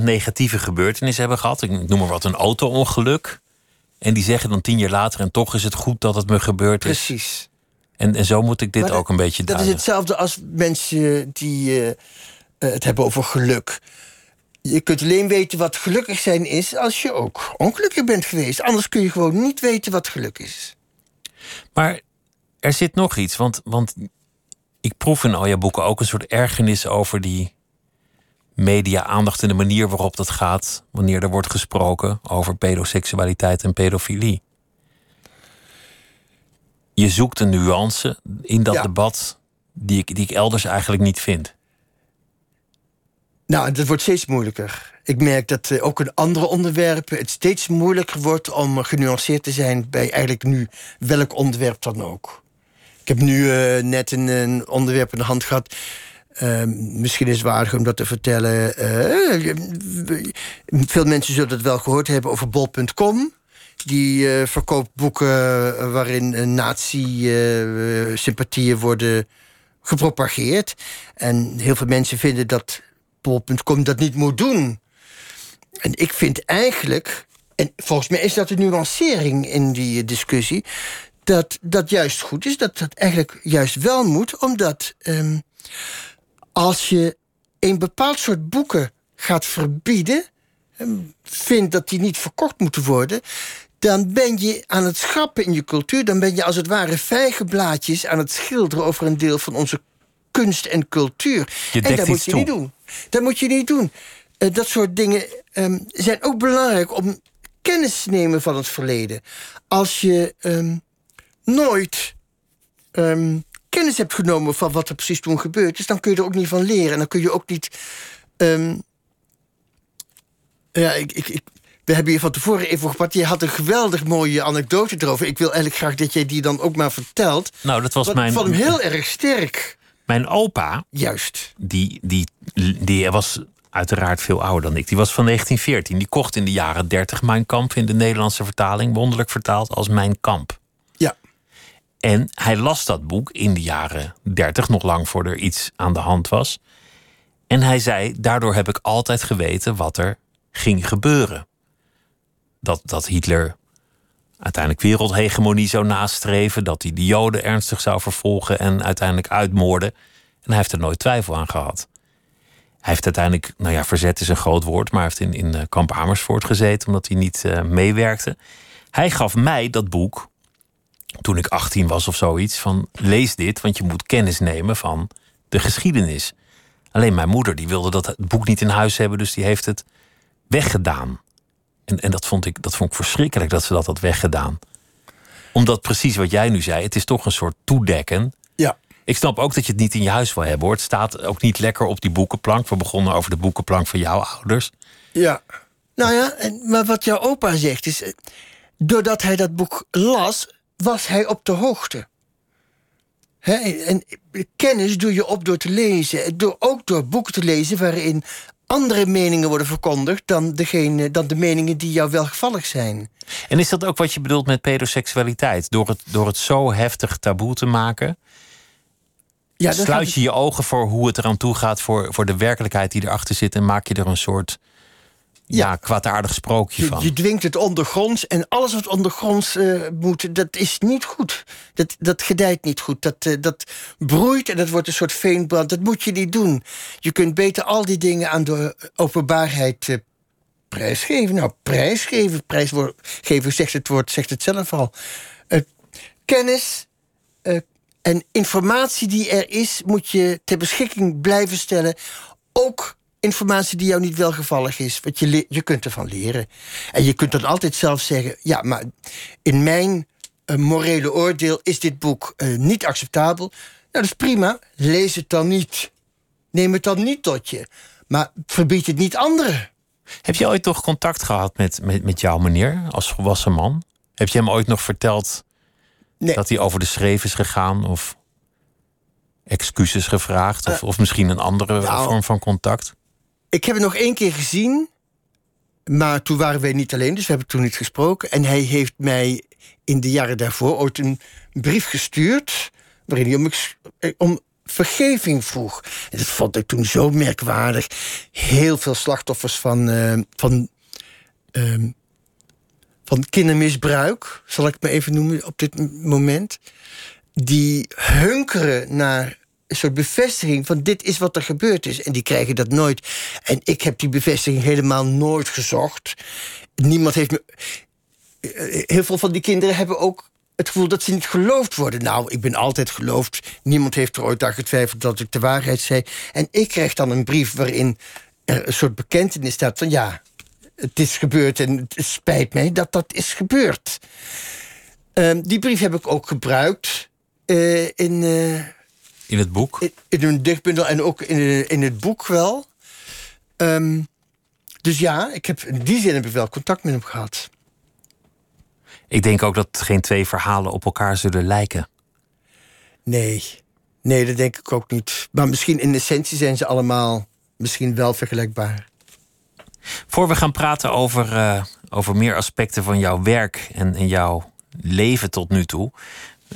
Speaker 1: 100% negatieve gebeurtenis hebben gehad. Ik noem maar wat, een auto-ongeluk. En die zeggen dan tien jaar later, en toch is het goed dat het me gebeurd is.
Speaker 2: Precies.
Speaker 1: En, en zo moet ik dit
Speaker 2: Maar
Speaker 1: ook een beetje
Speaker 2: Dat is
Speaker 1: duiden.
Speaker 2: hetzelfde als mensen die eh, eh, het hebben over geluk. Je kunt alleen weten wat gelukkig zijn is als je ook ongelukkig bent geweest. Anders kun je gewoon niet weten wat geluk is.
Speaker 1: Maar er zit nog iets, want, want ik proef in al je boeken ook een soort ergernis over die media-aandacht en de manier waarop dat gaat wanneer er wordt gesproken over pedoseksualiteit en pedofilie. Je zoekt een nuance in dat
Speaker 2: Ja.
Speaker 1: debat die ik, die ik elders eigenlijk niet vind.
Speaker 2: Nou, dat wordt steeds moeilijker. Ik merk dat eh, ook in andere onderwerpen het steeds moeilijker wordt om genuanceerd te zijn bij eigenlijk nu welk onderwerp dan ook. Ik heb nu eh, net een, onderwerp in de hand gehad. Eh, misschien is het waardig om dat te vertellen. Eh, veel mensen zullen het wel gehoord hebben over bol.com. Die eh, verkoopt boeken waarin nazi-sympathieën worden gepropageerd. En heel veel mensen vinden dat bol.com dat niet moet doen. En ik vind eigenlijk, en volgens mij is dat een nuancering in die discussie, dat dat juist goed is, dat dat eigenlijk juist wel moet, omdat ehm, als je een bepaald soort boeken gaat verbieden, ehm, vindt dat die niet verkocht moeten worden, dan ben je aan het schrappen in je cultuur. Dan ben je als het ware vijgenblaadjes aan het schilderen over een deel van onze kunst en cultuur.
Speaker 1: Je
Speaker 2: en dat moet je
Speaker 1: toe.
Speaker 2: niet doen. Dat moet je niet doen. Eh, dat soort dingen ehm, zijn ook belangrijk om kennis te nemen van het verleden. Als je nooit ehm, kennis hebt genomen van wat er precies toen gebeurd is, dan kun je er ook niet van leren. En dan kun je ook niet. ja, ik, ik, ik, we hebben hier van tevoren even gepakt. Je had een geweldig mooie anekdote erover. Ik wil eigenlijk graag dat jij die dan ook maar vertelt.
Speaker 1: Nou, dat was
Speaker 2: Want
Speaker 1: mijn.
Speaker 2: Ik vond hem heel erg sterk.
Speaker 1: Mijn opa.
Speaker 2: Juist.
Speaker 1: Die, die, die was uiteraard veel ouder dan ik. Die was van 1914. Die kocht in de jaren 30 Mijn Kamp in de Nederlandse vertaling, wonderlijk vertaald als Mijn Kamp. En hij las dat boek in de jaren 30, nog lang voor er iets aan de hand was. En hij zei: Daardoor heb ik altijd geweten wat er ging gebeuren. Dat, dat Hitler uiteindelijk wereldhegemonie zou nastreven, dat hij de Joden ernstig zou vervolgen en uiteindelijk uitmoorden. En hij heeft er nooit twijfel aan gehad. Hij heeft uiteindelijk, nou ja, verzet is een groot woord, maar hij heeft in, in eh, kamp Amersfoort gezeten omdat hij niet uh, meewerkte. Hij gaf mij dat boek toen ik 18 was of zoiets van lees dit, want je moet kennis nemen van de geschiedenis. Alleen mijn moeder die wilde dat boek niet in huis hebben, dus die heeft het weggedaan. En, en dat, vond ik, dat vond ik verschrikkelijk dat ze dat had weggedaan. Omdat precies wat jij nu zei, het is toch een soort toedekken.
Speaker 2: Ja.
Speaker 1: Ik snap ook dat je het niet in je huis wil hebben hoor. Het staat ook niet lekker op die boekenplank. We begonnen over de boekenplank van jouw ouders.
Speaker 2: Ja. Nou ja, maar wat jouw opa zegt is. Eh, doordat hij dat boek las, was hij op de hoogte. en kennis doe je op door te lezen. Door, ook door boeken te lezen waarin andere meningen worden verkondigd dan, degene, dan de meningen die jou welgevallig zijn.
Speaker 1: En is dat ook wat je bedoelt met pedoseksualiteit? Door het, door het zo heftig taboe te maken, ja, sluit je je ogen voor hoe het eraan toe gaat, voor, voor de werkelijkheid die erachter zit, en maak je er een soort ja, kwaadaardig sprookje van.
Speaker 2: Je dwingt het ondergronds en alles wat ondergronds uh, moet, dat is niet goed. Dat, dat gedijt niet goed. Dat, uh, dat broeit en dat wordt een soort veenbrand. Dat moet je niet doen. Je kunt beter al die dingen aan de openbaarheid uh, prijsgeven. Nou, prijsgeven, prijsgeven zegt het woord, zegt het zelf al. kennis en informatie die er is, moet je ter beschikking blijven stellen. Ook informatie die jou niet welgevallig is. Want je, je kunt ervan leren. En je kunt dan altijd zelf zeggen: ja, maar in mijn uh, morele oordeel is dit boek uh, niet acceptabel. Nou, dat is prima. Lees het dan niet. Neem het dan niet tot je. Maar verbied het niet anderen.
Speaker 1: Heb je ooit nog contact gehad met, met, met jouw meneer als volwassen man? Heb je hem ooit nog verteld nee. dat hij over de schreef is gegaan? Of excuses gevraagd? Of, uh, of misschien een andere nou, vorm van contact?
Speaker 2: Ik heb het nog één keer gezien. Maar toen waren wij niet alleen, dus we hebben toen niet gesproken. En hij heeft mij in de jaren daarvoor ooit een brief gestuurd. waarin hij om, eh, om vergeving vroeg. En dat vond ik toen zo merkwaardig. Heel veel slachtoffers van, uh, van, uh, van kindermisbruik, zal ik het maar even noemen op dit moment. Die hunkeren naar een soort bevestiging van dit is wat er gebeurd is. En die krijgen dat nooit. En ik heb die bevestiging helemaal nooit gezocht. Niemand heeft me. Eh, heel veel van die kinderen hebben ook het gevoel dat ze niet geloofd worden. Nou, ik ben altijd geloofd. Niemand heeft er ooit aan getwijfeld dat ik de waarheid zei. En ik krijg dan een brief waarin er een soort bekentenis staat van ja, het is gebeurd en het spijt mij dat dat is gebeurd. Uh, die brief heb ik ook gebruikt uh, in.
Speaker 1: In het boek?
Speaker 2: In, in een dichtbundel en ook in, in het boek wel. Um, dus ja, ik heb, in die zin heb ik wel contact met hem gehad.
Speaker 1: Ik denk ook dat geen twee verhalen op elkaar zullen lijken.
Speaker 2: Nee, nee, dat denk ik ook niet. Maar misschien in essentie zijn ze allemaal misschien wel vergelijkbaar.
Speaker 1: Voor we gaan praten over, uh, over meer aspecten van jouw werk en, en jouw leven tot nu toe,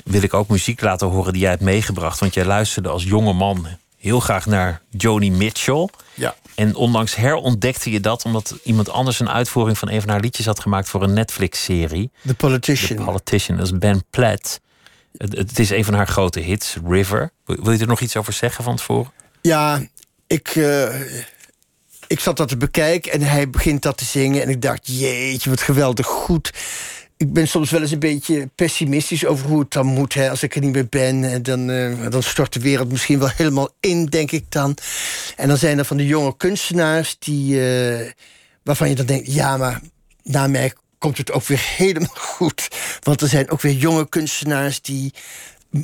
Speaker 1: wil ik ook muziek laten horen die jij hebt meegebracht. Want jij luisterde als jonge man heel graag naar Joni Mitchell.
Speaker 2: Ja.
Speaker 1: En onlangs herontdekte je dat omdat iemand anders een uitvoering van een van haar liedjes had gemaakt voor een Netflix-serie.
Speaker 2: The Politician.
Speaker 1: The Politician, dat is Ben Platt. Het, het, is een van haar grote hits, River. Wil je er nog iets over zeggen van tevoren?
Speaker 2: Ja, ik, uh, ik zat dat te bekijken en hij begint dat te zingen. En ik dacht, jeetje, wat geweldig goed ik ben soms wel eens een beetje pessimistisch over hoe het dan moet. Hè. Als ik er niet meer ben, dan, uh, dan stort de wereld misschien wel helemaal in, denk ik dan. En dan zijn er van de jonge kunstenaars die, uh, waarvan je dan denkt: ja, maar na mij komt het ook weer [LAUGHS] helemaal goed. Want er zijn ook weer jonge kunstenaars die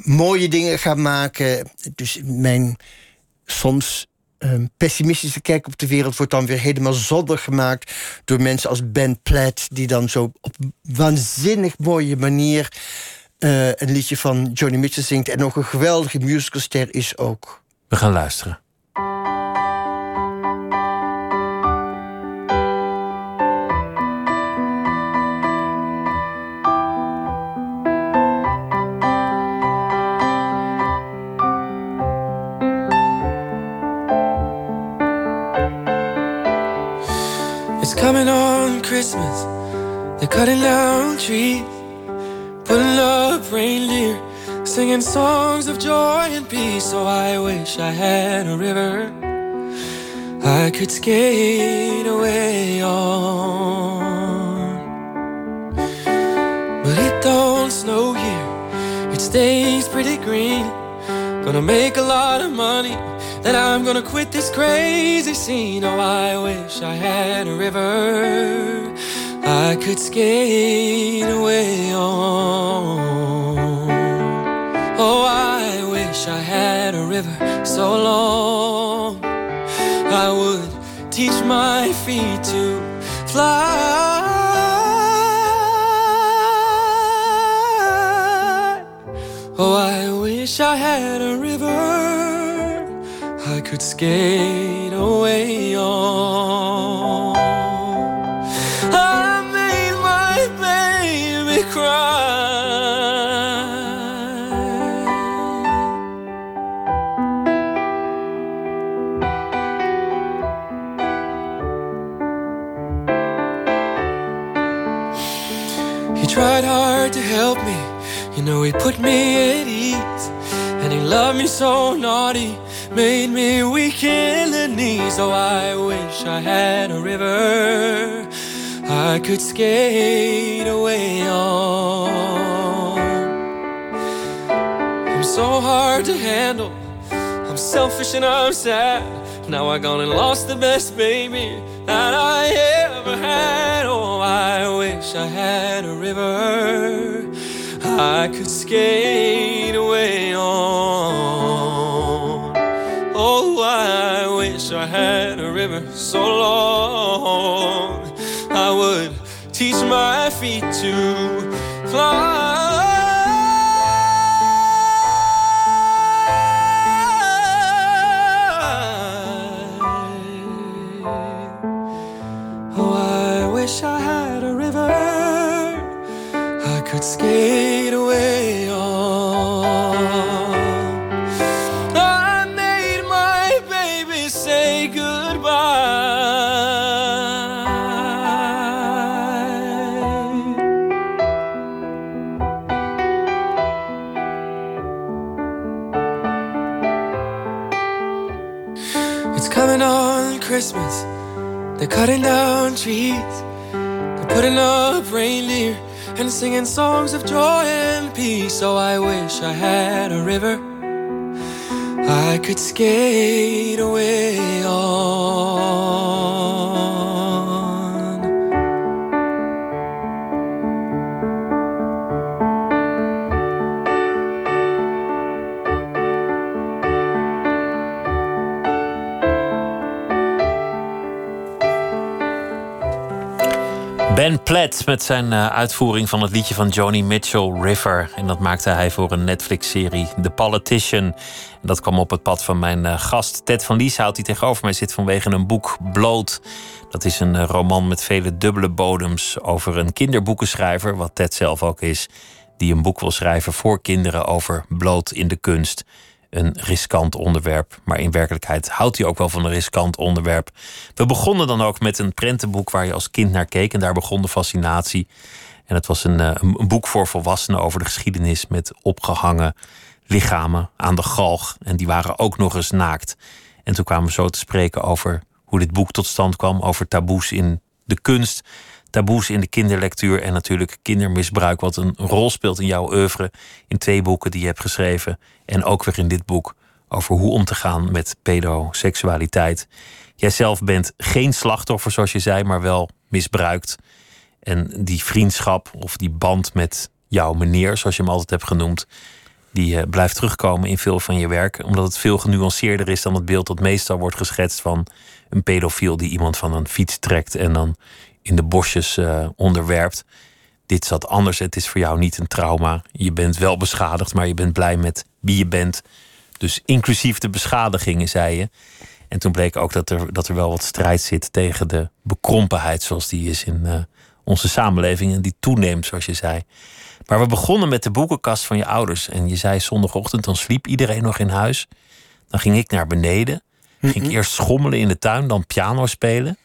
Speaker 2: mooie dingen gaan maken. Dus mijn soms um, pessimistische kijk op de wereld wordt dan weer helemaal zonder gemaakt door mensen als Ben Platt, die dan zo op waanzinnig mooie manier uh, een liedje van Johnny Mitchell zingt en ook een geweldige musicalster is ook.
Speaker 1: We gaan luisteren.
Speaker 3: Christmas, they're cutting down trees, putting up reindeer, singing songs of joy and peace. So I wish I had a river I could skate away on. But it don't snow here, it stays pretty green. Gonna make a lot of money that I'm gonna quit this crazy scene. Oh, I wish I had a river I could skate away on. Oh, I wish I had a river so long I would teach my feet to fly. Oh, I wish I had a river could skate away on. I had a river I could skate away on. I'm so hard to handle. I'm selfish and I'm sad. Now I gone and lost the best baby that I ever had. Oh, I wish I had a river I could skate away on. Oh, I wish I had so long. I would teach my feet to and singing songs of joy and peace. So I wish I had a river I could skate away on.
Speaker 1: Ben Platt met zijn eh, uitvoering van het liedje van Joni Mitchell, River. En dat maakte hij voor een Netflix-serie, The Politician. En dat kwam op het pad van mijn eh, gast Ted van Lieshout, die tegenover mij zit vanwege een boek Bloot. Dat is een eh, roman met vele dubbele bodems over een kinderboekenschrijver, wat Ted zelf ook is, die een boek wil schrijven voor kinderen over bloot in de kunst een riskant onderwerp. Maar in werkelijkheid houdt hij ook wel van een riskant onderwerp. We begonnen dan ook met een prentenboek waar je als kind naar keek. En daar begon de fascinatie. En het was een, eh, een boek voor volwassenen over de geschiedenis met opgehangen lichamen aan de galg. En die waren ook nog eens naakt. En toen kwamen we zo te spreken over hoe dit boek tot stand kwam. Over taboes in de kunst, taboes in de kinderlectuur en natuurlijk kindermisbruik, wat een rol speelt in jouw oeuvre. In twee boeken die je hebt geschreven en ook weer in dit boek over hoe om te gaan met pedoseksualiteit. Jijzelf bent geen slachtoffer, zoals je zei, maar wel misbruikt. En die vriendschap of die band met jouw meneer, zoals je hem altijd hebt genoemd, die uh, blijft terugkomen in veel van je werk. Omdat het veel genuanceerder is dan het beeld dat meestal wordt geschetst van een pedofiel die iemand van een fiets trekt en dan in de bosjes uh, onderwerpt. Dit zat anders. Het is voor jou niet een trauma. Je bent wel beschadigd, maar je bent blij met wie je bent. Dus inclusief de beschadigingen, zei je. En toen bleek ook dat er, dat er wel wat strijd zit tegen de bekrompenheid zoals die is in uh, onze samenleving en die toeneemt, zoals je zei. Maar we begonnen met de boekenkast van je ouders. En je zei zondagochtend, dan sliep iedereen nog in huis. Dan ging ik naar beneden. Ging ik eerst schommelen in de tuin, dan piano spelen.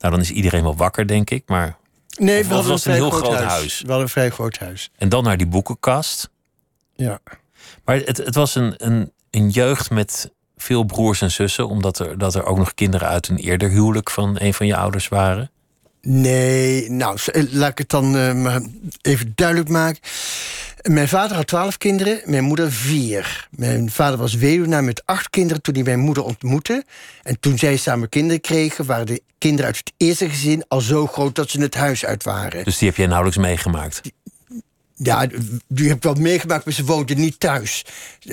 Speaker 1: Nou, dan is iedereen wel wakker, denk ik. Maar
Speaker 2: Nee, we hadden
Speaker 1: was
Speaker 2: een,
Speaker 1: een
Speaker 2: vrij
Speaker 1: heel
Speaker 2: groot
Speaker 1: groot
Speaker 2: huis.
Speaker 1: huis.
Speaker 2: We hadden een vrij groot huis.
Speaker 1: En dan naar die boekenkast.
Speaker 2: Ja.
Speaker 1: Maar het, het was een, een, een jeugd met veel broers en zussen, omdat er, dat er ook nog kinderen uit een eerder huwelijk van een van je ouders waren.
Speaker 2: Nee, nou, eh, laat ik het dan eh, maar even duidelijk maken. Mijn vader had twaalf kinderen, mijn moeder vier. Mijn vader was weduwnaar met acht kinderen toen hij mijn moeder ontmoette. En toen zij samen kinderen kregen, waren de kinderen uit het eerste gezin al zo groot dat ze het huis uit waren.
Speaker 1: Dus die heb jij nauwelijks meegemaakt.
Speaker 2: Ja, die heb ik wel meegemaakt, maar ze woonden niet thuis.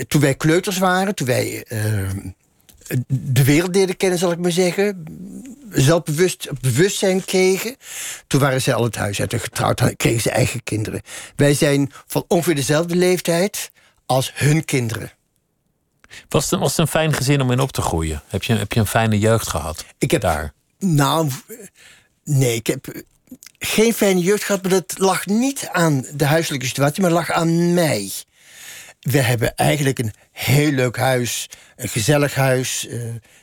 Speaker 2: Toen wij kleuters waren, toen wij eh, de wereld leren kennen, zal ik maar zeggen. Zelfbewust, bewustzijn kregen. Toen waren zij al het huis uit en getrouwd, kregen ze eigen kinderen. Wij zijn van ongeveer dezelfde leeftijd als hun kinderen.
Speaker 1: Was het, was het een fijn gezin om in op te groeien? Heb je, heb je een fijne jeugd gehad?
Speaker 2: Ik heb
Speaker 1: daar.
Speaker 2: Nou, nee, ik heb geen fijne jeugd gehad, maar dat lag niet aan de huiselijke situatie, maar lag aan mij. We hebben eigenlijk een heel leuk huis, een gezellig huis. eh,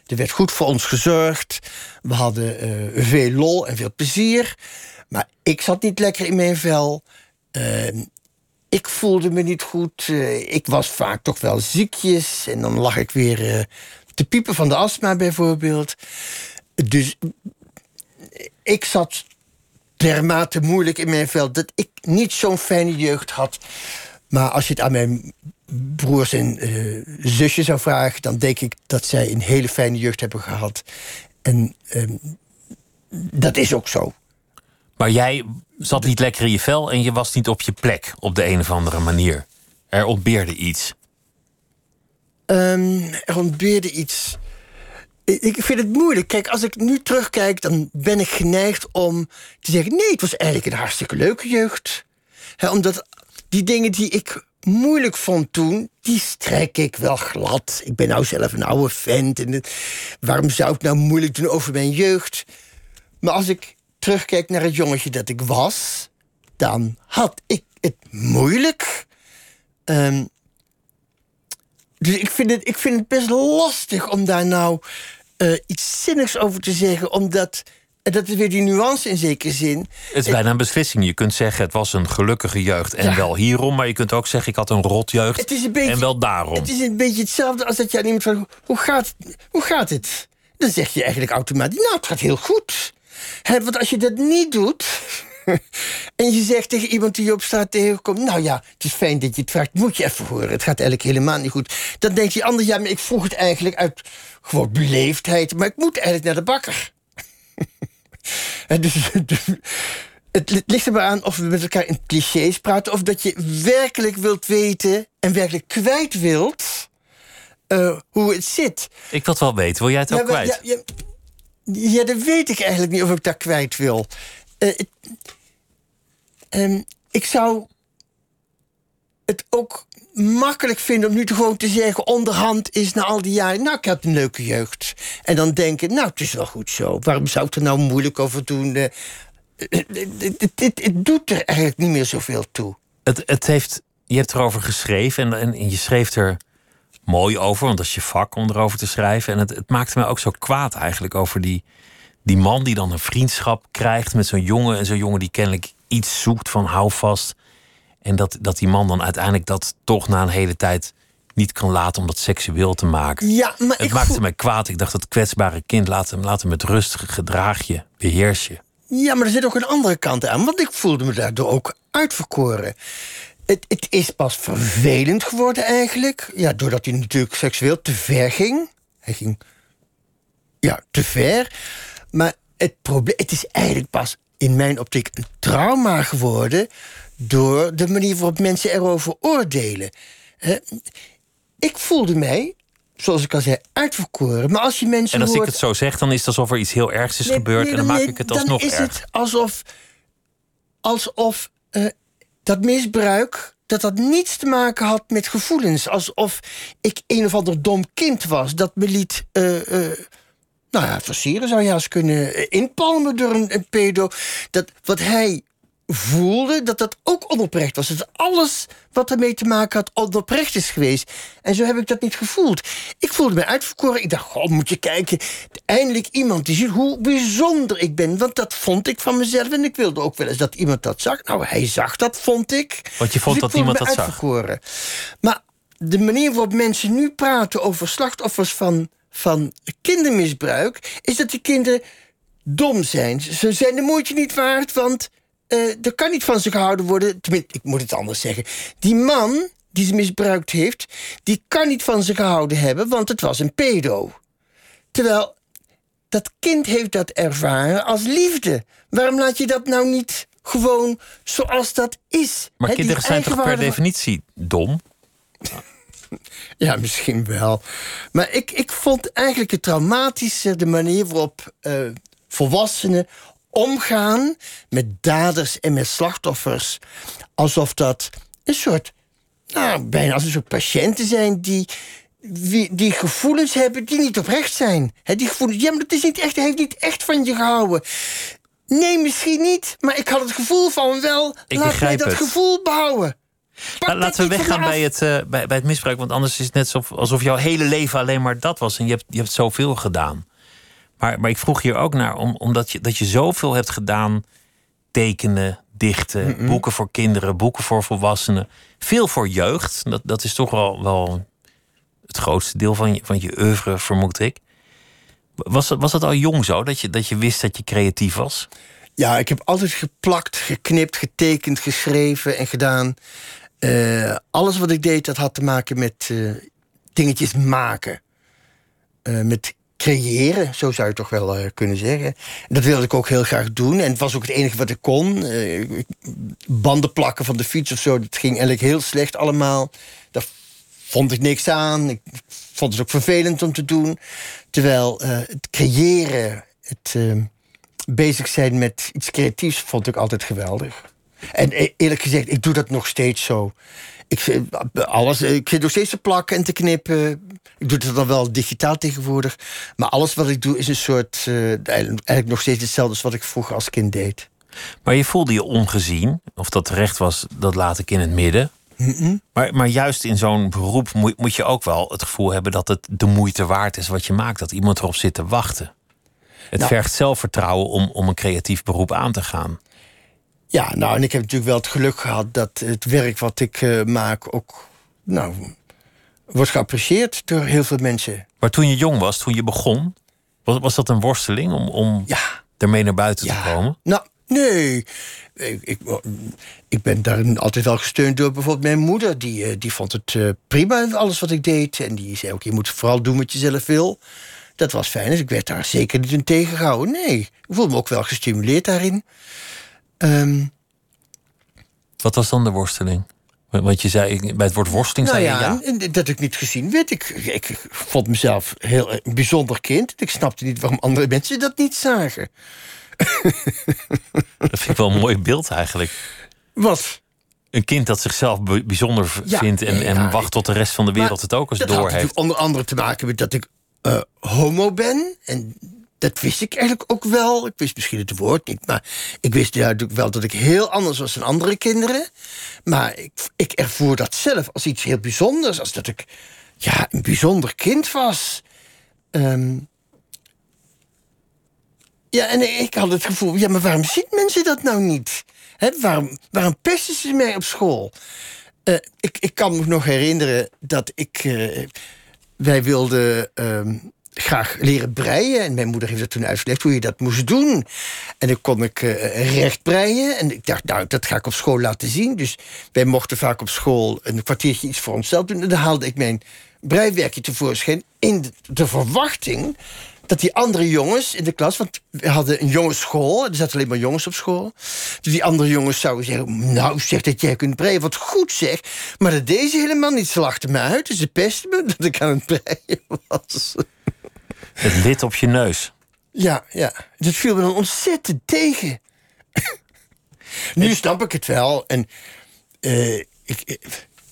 Speaker 2: er werd goed voor ons gezorgd. We hadden eh, veel lol en veel plezier. Maar ik zat niet lekker in mijn vel. Eh, ik voelde me niet goed. Eh, ik was vaak toch wel ziekjes. En dan lag ik weer te piepen van de astma bijvoorbeeld. Dus ik zat dermate moeilijk in mijn vel dat ik niet zo'n fijne jeugd had. Maar als je het aan mijn broers en eh, zusjes zou vragen, dan denk ik dat zij een hele fijne jeugd hebben gehad. En ehm, dat is ook zo.
Speaker 1: Maar jij zat niet lekker in je vel en je was niet op je plek op de een of andere manier. Er ontbeerde iets.
Speaker 2: Ehm, er ontbeerde iets. Ik- vind het moeilijk. Kijk, als ik nu terugkijk, dan ben ik geneigd om te zeggen: nee, het was eigenlijk een hartstikke leuke jeugd. Omdat die dingen die ik moeilijk vond toen, die strek ik wel glad. Ik ben nou zelf een oude vent. Waarom zou ik nou moeilijk doen over mijn jeugd? Maar als ik terugkijk naar het jongetje dat ik was, dan had ik het moeilijk. Ehm, dus ik vind, het, ik vind het best lastig om daar nou eh, iets zinnigs over te zeggen. Omdat, en dat is weer die nuance in zekere zin.
Speaker 1: Het is bijna een beslissing. Je kunt zeggen het was een gelukkige jeugd en
Speaker 2: Ja.
Speaker 1: wel hierom. Maar je kunt ook zeggen ik had een rotjeugd
Speaker 2: Het is een beetje,
Speaker 1: en wel daarom.
Speaker 2: Het is een beetje hetzelfde als dat je aan iemand vraagt... Hoe gaat, hoe gaat het? Dan zeg je eigenlijk automatisch... Nou, het gaat heel goed. Want als je dat niet doet... [LAUGHS] en je zegt tegen iemand die je op straat tegenkomt... Nou ja, het is fijn dat je het vraagt. Moet je even horen. Het gaat eigenlijk helemaal niet goed. Dan denkt die ander... Ja, maar ik vroeg het eigenlijk uit gewoon beleefdheid. Maar ik moet eigenlijk naar de bakker. Dus, [LAUGHS] dus- het li- ligt er maar aan of we met elkaar in clichés praten... of dat je werkelijk wilt weten en werkelijk kwijt wilt... eh, hoe het zit.
Speaker 1: Ik wil het wel weten. Wil jij het ook
Speaker 2: Ja,
Speaker 1: kwijt?
Speaker 2: Ja, ja, ja, dat weet ik eigenlijk niet of ik dat kwijt wil. Eh, ehm, ik zou het ook makkelijk vinden om nu te gewoon te zeggen... onderhand is na al die jaren... nou, ik had een leuke jeugd. En dan denken, nou, het is wel goed zo. Waarom zou ik er nou moeilijk over doen? Eh, Het, het, het- het doet er eigenlijk niet meer zoveel toe.
Speaker 1: Het, het heeft, je hebt erover geschreven en, en, en je schreef er mooi over, want dat is je vak om erover te schrijven. En het, het maakte mij ook zo kwaad eigenlijk over die, die man die dan een vriendschap krijgt met zo'n jongen. En zo'n jongen die kennelijk iets zoekt van hou vast. En dat, dat die man dan uiteindelijk dat toch na een hele tijd niet kan laten om dat seksueel te maken.
Speaker 2: Ja, maar
Speaker 1: Het
Speaker 2: ik
Speaker 1: maakte
Speaker 2: voel-
Speaker 1: mij kwaad. Ik dacht, dat kwetsbare kind, laat hem, laat hem met rust, gedraag je, beheers je.
Speaker 2: Ja, maar er zit ook een andere kant aan. Want ik voelde me daardoor ook uitverkoren. Het, het is pas vervelend geworden eigenlijk. Ja, doordat hij natuurlijk seksueel te ver ging. Hij ging ja, te ver. Maar het, probleem, het is eigenlijk pas in mijn optiek een trauma geworden... door de manier waarop mensen erover oordelen. ik voelde mij zoals ik al zei, uitverkoren. Maar als je mensen.
Speaker 1: En als
Speaker 2: ik
Speaker 1: het zo zeg, dan is het alsof er iets heel ergs is gebeurd. en dan maak ik het alsnog
Speaker 2: erg. Dan is het alsof. alsof uh, dat misbruik. dat dat niets te maken had met gevoelens. Alsof ik een of ander dom kind was. dat me liet. Uh, uh, nou ja, versieren zou je als kunnen inpalmen door een, een pedo. Dat wat hij voelde dat dat ook onoprecht was. Dat alles wat ermee te maken had onoprecht is geweest. En zo heb ik dat niet gevoeld. Ik voelde me uitverkoren. Ik dacht, god, moet je kijken. Eindelijk iemand die ziet hoe bijzonder ik ben. Want dat vond ik van mezelf. En ik wilde ook wel eens dat iemand dat zag. Nou, hij zag dat, vond ik.
Speaker 1: Want je vond
Speaker 2: dus
Speaker 1: dat iemand dat
Speaker 2: zag? Maar de manier waarop mensen nu praten over slachtoffers van, van kindermisbruik... is dat die kinderen dom zijn. Ze zijn de moeite niet waard, want uh, er kan niet van ze gehouden worden. Tenminste, ik moet het anders zeggen. Die man die ze misbruikt heeft, die kan niet van ze gehouden hebben, want het was een pedo. Terwijl dat kind heeft dat ervaren als liefde. Waarom laat je dat nou niet gewoon zoals dat is?
Speaker 1: Maar kinderen zijn toch per definitie dom?
Speaker 2: Ja, misschien wel. Maar ik, ik vond eigenlijk het traumatische de manier waarop uh, volwassenen omgaan met daders en met slachtoffers. Alsof dat een soort, nou, bijna als een soort patiënten zijn die, die, gevoelens hebben die niet oprecht zijn. die gevoelens, ja, maar dat is niet echt, hij heeft niet echt van je gehouden. Nee, misschien niet, maar ik had het gevoel van wel.
Speaker 1: Ik
Speaker 2: laat mij dat gevoel behouden.
Speaker 1: laten we weggaan bij het, uh, bij, bij het misbruik, want anders is het net alsof, alsof jouw hele leven alleen maar dat was en je hebt, je hebt zoveel gedaan. Maar, maar ik vroeg hier ook naar, om, omdat je, dat je zoveel hebt gedaan: tekenen, dichten, boeken voor kinderen, boeken voor volwassenen. Veel voor jeugd. Dat, dat is toch wel, wel het grootste deel van je, van je oeuvre, vermoed ik. Was dat, was dat al jong zo, dat je, dat je wist dat je creatief was?
Speaker 2: Ja, ik heb altijd geplakt, geknipt, getekend, geschreven en gedaan. Uh, alles wat ik deed, dat had te maken met uh, dingetjes maken. Uh, met creëren, zo zou je toch wel uh, kunnen zeggen. Dat wilde ik ook heel graag doen. En het was ook het enige wat ik kon. Uh, banden plakken van de fiets of zo, dat ging eigenlijk heel slecht allemaal. Daar vond ik niks aan. Ik vond het ook vervelend om te doen. Terwijl uh, het creëren, het bezig zijn met iets creatiefs, vond ik altijd geweldig. En e-, eerlijk gezegd, ik doe dat nog steeds zo. Ik, alles, ik zit nog steeds te plakken en te knippen. Ik doe het dan wel digitaal tegenwoordig. Maar alles wat ik doe is een soort. Uh, eigenlijk nog steeds hetzelfde als wat ik vroeger als kind deed.
Speaker 1: Maar je voelde je ongezien. Of dat terecht was, dat laat ik in het midden. maar, maar juist in zo'n beroep moet, moet je ook wel het gevoel hebben dat het de moeite waard is wat je maakt. Dat iemand erop zit te wachten. Het nou. vergt zelfvertrouwen om, om een creatief beroep aan te gaan.
Speaker 2: Ja, nou, en ik heb natuurlijk wel het geluk gehad dat het werk wat ik uh, maak ook nou, wordt geapprecieerd door heel veel mensen.
Speaker 1: Maar toen je jong was, toen je begon, was, was dat een worsteling om, om ja. ermee naar buiten te komen?
Speaker 2: Nou, nee. Ik, ik, ik, ben daar altijd wel gesteund door bijvoorbeeld mijn moeder. Die, eh, die vond het uh, prima, alles wat ik deed. En die zei ook, je moet vooral doen wat je zelf wil. Dat was fijn, dus ik werd daar zeker niet in tegengehouden. Nee, ik voelde me ook wel gestimuleerd daarin. Um,
Speaker 1: wat was dan de worsteling? Want je zei bij het woord worsteling
Speaker 2: nou
Speaker 1: zei
Speaker 2: ja, je ja. Dat ik niet gezien werd. Ik, ik vond mezelf heel een bijzonder kind. Ik snapte niet waarom andere mensen dat niet zagen. [LAUGHS]
Speaker 1: Dat vind ik wel een mooi beeld eigenlijk.
Speaker 2: Wat?
Speaker 1: Een kind dat zichzelf bijzonder vindt en, en wacht tot de rest van de wereld het ook eens door heeft. Dat
Speaker 2: heeft onder andere te maken met dat ik uh, homo ben. En dat wist ik eigenlijk ook wel. Ik wist misschien het woord niet, maar ik wist natuurlijk wel dat ik heel anders was dan andere kinderen. Maar ik, ik ervoer dat zelf als iets heel bijzonders, als dat ik ja, een bijzonder kind was. Ehm, ja, en ik had het gevoel, ja, maar waarom zien mensen dat nou niet? He, waarom, waarom pesten ze mij op school? Uh, ik, ik kan me nog herinneren dat ik. Uh, wij wilden. Um, graag leren breien. En mijn moeder heeft dat toen uitgelegd hoe je dat moest doen. En dan kon ik uh, recht breien. En ik dacht, nou, dat ga ik op school laten zien. Dus wij mochten vaak op school een kwartiertje iets voor onszelf doen. En dan haalde ik mijn breiwerkje tevoorschijn in de, de verwachting dat die andere jongens in de klas, want we hadden een jongensschool, er zaten alleen maar jongens op school. Dus die andere jongens zouden zeggen: Nou, zeg dat jij kunt breien, wat goed zeg. Maar dat deze helemaal niet. Ze lachten me uit, dus ze pesten me [LAUGHS] dat ik aan het breien was.
Speaker 1: Het wit op je neus.
Speaker 2: Ja, ja. Dat viel me dan ontzettend tegen. nu snap ik het wel. En uh, ik,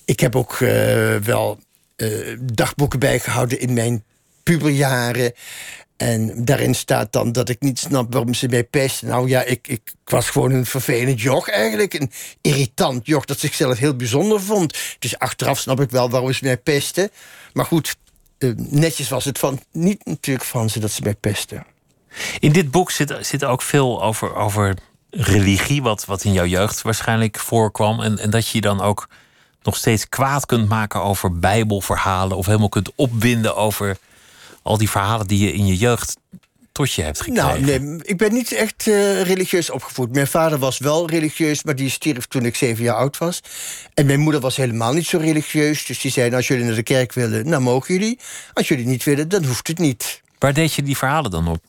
Speaker 2: ik heb ook uh, wel uh, dagboeken bijgehouden in mijn puberjaren. En daarin staat dan dat ik niet snap waarom ze mij pesten. Nou ja, ik, ik, was gewoon een vervelend joch eigenlijk. Een irritant joch dat zichzelf heel bijzonder vond. Dus achteraf snap ik wel waarom ze mij pesten. Maar goed, netjes was het van, niet natuurlijk van ze dat ze mij pesten.
Speaker 1: In dit boek zit, zit ook veel over, over religie, wat, wat in jouw jeugd waarschijnlijk voorkwam. En, en dat je je dan ook nog steeds kwaad kunt maken over bijbelverhalen... of helemaal kunt opwinden over al die verhalen die je in je jeugd tot je hebt gekregen?
Speaker 2: Nou, nee, ik ben niet echt uh, religieus opgevoed. Mijn vader was wel religieus, maar die stierf toen ik zeven jaar oud was. En mijn moeder was helemaal niet zo religieus. Dus die zei, als jullie naar de kerk willen, dan mogen jullie. Als jullie niet willen, dan hoeft het niet.
Speaker 1: Waar deed je die verhalen dan op?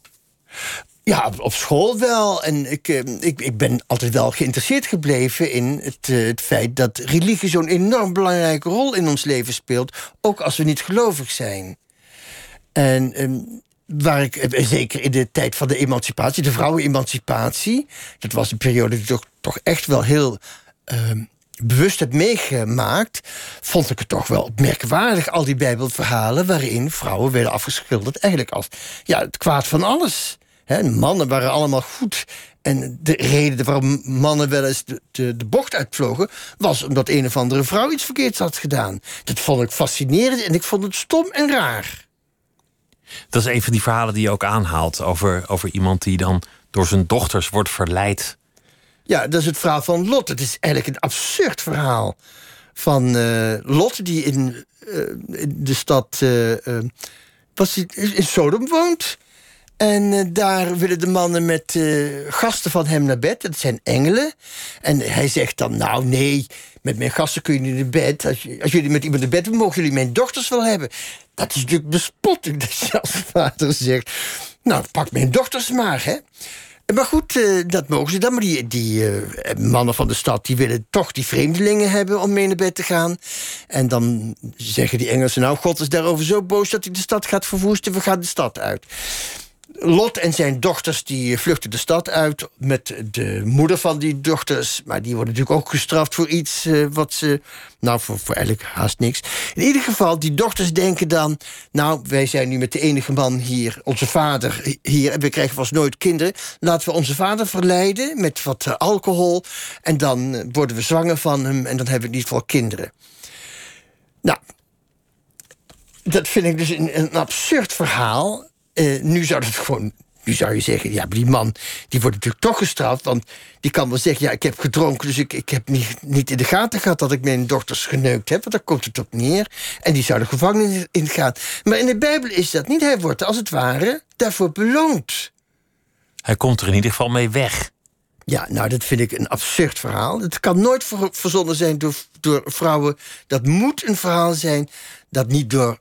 Speaker 2: Ja, op school wel. En ik, eh, ik, ik ben altijd wel geïnteresseerd gebleven in het, uh, het feit dat religie zo'n enorm belangrijke rol in ons leven speelt. Ook als we niet gelovig zijn. En um, waar ik, eh, zeker in de tijd van de emancipatie, de vrouwenemancipatie, dat was een periode die toch, toch echt wel heel uh, bewust heb meegemaakt, vond ik het toch wel merkwaardig, al die Bijbelverhalen waarin vrouwen werden afgeschilderd eigenlijk als ja, het kwaad van alles. Mannen waren allemaal goed. En de reden waarom mannen wel eens de, de, de, bocht uitvlogen... was omdat een of andere vrouw iets verkeerds had gedaan. Dat vond ik fascinerend en ik vond het stom en raar.
Speaker 1: Dat is een van die verhalen die je ook aanhaalt over, over iemand die dan door zijn dochters wordt verleid.
Speaker 2: Ja, dat is het verhaal van Lot. Het is eigenlijk een absurd verhaal van uh, Lot, die in, uh, in de stad uh, was in Sodom woont. En daar willen de mannen met gasten van hem naar bed. Dat zijn engelen. En hij zegt dan: Nou, nee, met mijn gasten kun je niet naar bed. Als, als jullie met iemand naar bed mogen jullie mijn dochters wel hebben. Dat is natuurlijk bespotting [LAUGHS] dat je als vader zegt... nou, pak mijn dochters maar, hè. Maar goed, uh, dat mogen ze dan. Maar die, uh, mannen van de stad die willen toch die vreemdelingen hebben om mee naar bed te gaan. En dan zeggen die Engelsen: Nou, God is daarover zo boos dat hij de stad gaat verwoesten. We gaan de stad uit. Lot en zijn dochters die vluchten de stad uit met de moeder van die dochters. Maar die worden natuurlijk ook gestraft voor iets uh, wat ze. Nou, voor, voor eigenlijk haast niks. In ieder geval, die dochters denken dan. Nou, wij zijn nu met de enige man hier, onze vader hier. En we krijgen vast nooit kinderen. Laten we onze vader verleiden met wat uh, alcohol. En dan worden we zwanger van hem. En dan hebben we in ieder geval kinderen. Nou, dat vind ik dus een absurd verhaal. Uh, nu zou [LAUGHS] gewoon. Nu zou je zeggen, ja, die man die wordt natuurlijk toch gestraft. Want die kan wel zeggen, ja, ik heb gedronken... dus ik, ik heb niet, niet in de gaten gehad dat ik mijn dochters geneukt heb. Want daar komt het op neer. En die zou de gevangenis in gaan. Maar in de Bijbel is dat niet. Hij wordt als het ware daarvoor beloond.
Speaker 1: Hij komt er in ieder geval mee weg.
Speaker 2: Ja, nou, dat vind ik een absurd verhaal. Het kan nooit verzonnen zijn door, door vrouwen. Dat moet een verhaal zijn dat niet door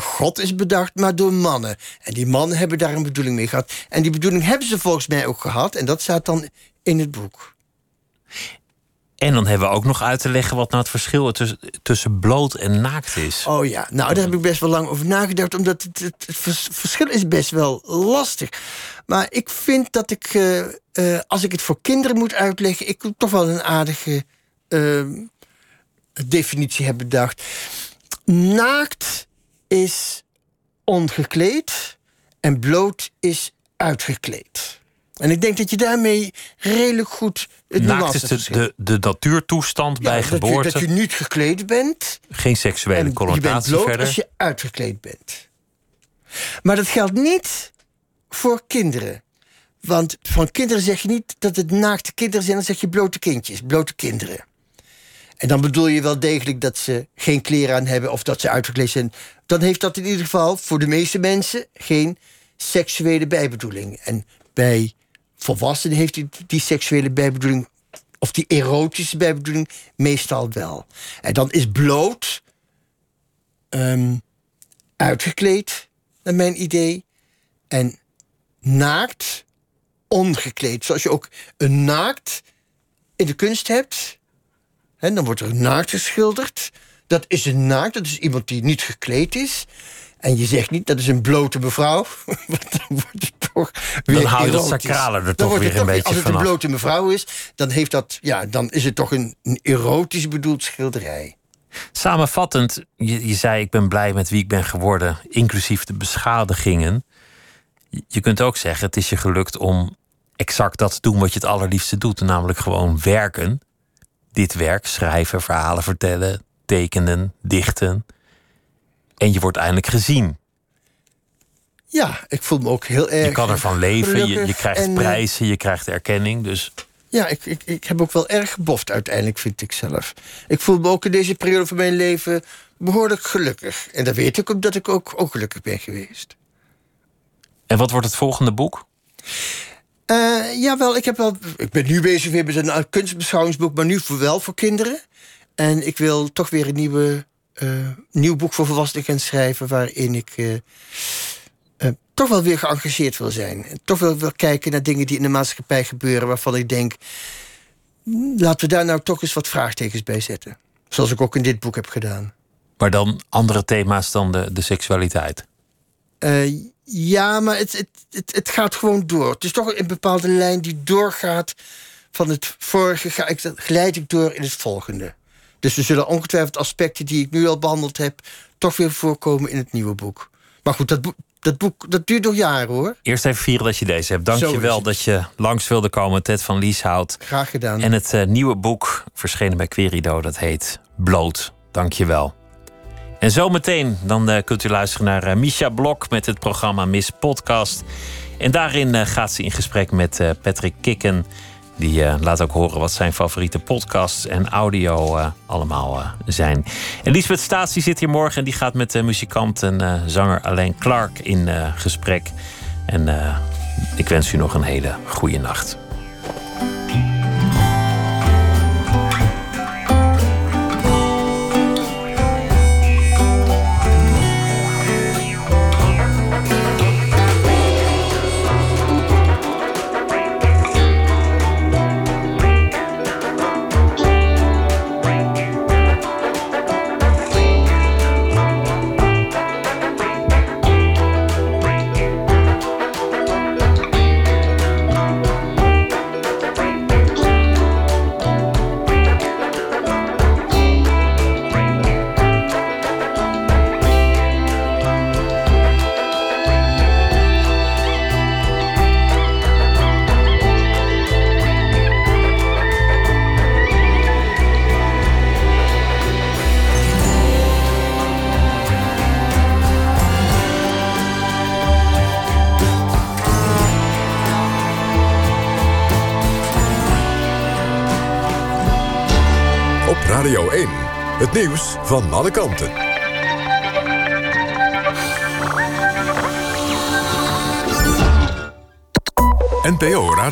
Speaker 2: God is bedacht, maar door mannen. En die mannen hebben daar een bedoeling mee gehad. En die bedoeling hebben ze volgens mij ook gehad. En dat staat dan in het boek.
Speaker 1: En dan hebben we ook nog uit te leggen wat nou het verschil tussen, tussen bloot en naakt is.
Speaker 2: Oh ja, nou daar heb ik best wel lang over nagedacht, omdat het, het, verschil is best wel lastig. Maar ik vind dat ik, uh, uh, als ik het voor kinderen moet uitleggen, ik toch wel een aardige uh, definitie heb bedacht. Naakt is ongekleed en bloot is uitgekleed. En ik denk dat je daarmee redelijk goed
Speaker 1: het Naakt is de, de, de natuurtoestand bij geboorte.
Speaker 2: Dat je, dat je niet gekleed bent.
Speaker 1: Geen seksuele connotatie
Speaker 2: je bent bloot
Speaker 1: verder.
Speaker 2: als je uitgekleed bent. Maar dat geldt niet voor kinderen. Want van kinderen zeg je niet dat het naakte kinderen zijn, dan zeg je blote kindjes, blote kinderen. En dan bedoel je wel degelijk dat ze geen kleren aan hebben of dat ze uitgekleed zijn. Dan heeft dat in ieder geval voor de meeste mensen geen seksuele bijbedoeling. En bij volwassenen heeft die, die seksuele bijbedoeling, of die erotische bijbedoeling, meestal wel. En dan is bloot ehm, uitgekleed, naar mijn idee, en naakt ongekleed. Zoals je ook een naakt in de kunst hebt. En dan wordt er een naakt geschilderd. Dat is een naakt, dat is iemand die niet gekleed is. En je zegt niet, dat is een blote mevrouw. [LAUGHS] Want dan wordt het toch weer
Speaker 1: Dan hou je dat
Speaker 2: erotisch.
Speaker 1: sacrale er toch weer
Speaker 2: het
Speaker 1: een beetje
Speaker 2: Als het een blote mevrouw is, dan, heeft dat, ja, dan is het toch een, een erotisch bedoeld schilderij.
Speaker 1: Samenvattend, je, je zei ik ben blij met wie ik ben geworden, inclusief de beschadigingen. Je- Je kunt ook zeggen, het is je gelukt om exact dat te doen wat je het allerliefste doet, namelijk gewoon werken. Dit werk, schrijven, verhalen vertellen, tekenen, dichten. En je wordt eindelijk gezien.
Speaker 2: Ja, ik voel me ook heel erg.
Speaker 1: Je kan ervan leven, je, je krijgt
Speaker 2: en, eh,
Speaker 1: prijzen, je krijgt erkenning. Dus
Speaker 2: Ja, ik, ik, ik heb ook wel erg geboft uiteindelijk, vind ik zelf. Ik voel me ook in deze periode van mijn leven behoorlijk gelukkig. En dat weet ik omdat ik ook, ook gelukkig ben geweest.
Speaker 1: En wat wordt het volgende boek?
Speaker 2: Eh ja, wel, ik, heb wel, ik ben nu bezig weer met een kunstbeschouwingsboek, maar nu voor wel voor kinderen. En ik wil toch weer een nieuwe, eh, nieuw boek voor volwassenen gaan schrijven... waarin ik eh, eh, toch wel weer geëngageerd wil zijn. En toch wel wil kijken naar dingen die in de maatschappij gebeuren... waarvan ik denk, "Hmm, laten we daar nou toch eens wat vraagtekens bij zetten. Zoals ik ook in dit boek heb gedaan.
Speaker 1: Maar dan andere thema's dan de, de seksualiteit.
Speaker 2: Ja, maar het, het, het, het gaat gewoon door. Het is toch een bepaalde lijn die doorgaat van het vorige. Ga ik, glijd ik door in het volgende. Dus er zullen ongetwijfeld aspecten die ik nu al behandeld heb... toch weer voorkomen in het nieuwe boek. Maar goed, dat, boek, dat boek dat duurt nog jaren, hoor.
Speaker 1: Eerst even vieren dat je deze hebt. Dank je wel dat je langs wilde komen, Ted van Lieshout.
Speaker 2: Graag gedaan.
Speaker 1: En het eh, nieuwe boek, verschenen bij Querido, dat heet Bloot. Dank je wel. En zometeen dan eh, kunt u luisteren naar eh, Misha Blok met het programma Miss Podcast. En daarin eh, gaat ze in gesprek met Patrick Kikken. Die laat ook horen wat zijn favoriete podcasts en audio allemaal zijn. En Lisbeth Staats zit hier morgen en die gaat met de muzikant en zanger Alain Clark in gesprek. En ik wens u nog een hele goede nacht.
Speaker 4: Nieuws van alle kanten. NPO Radio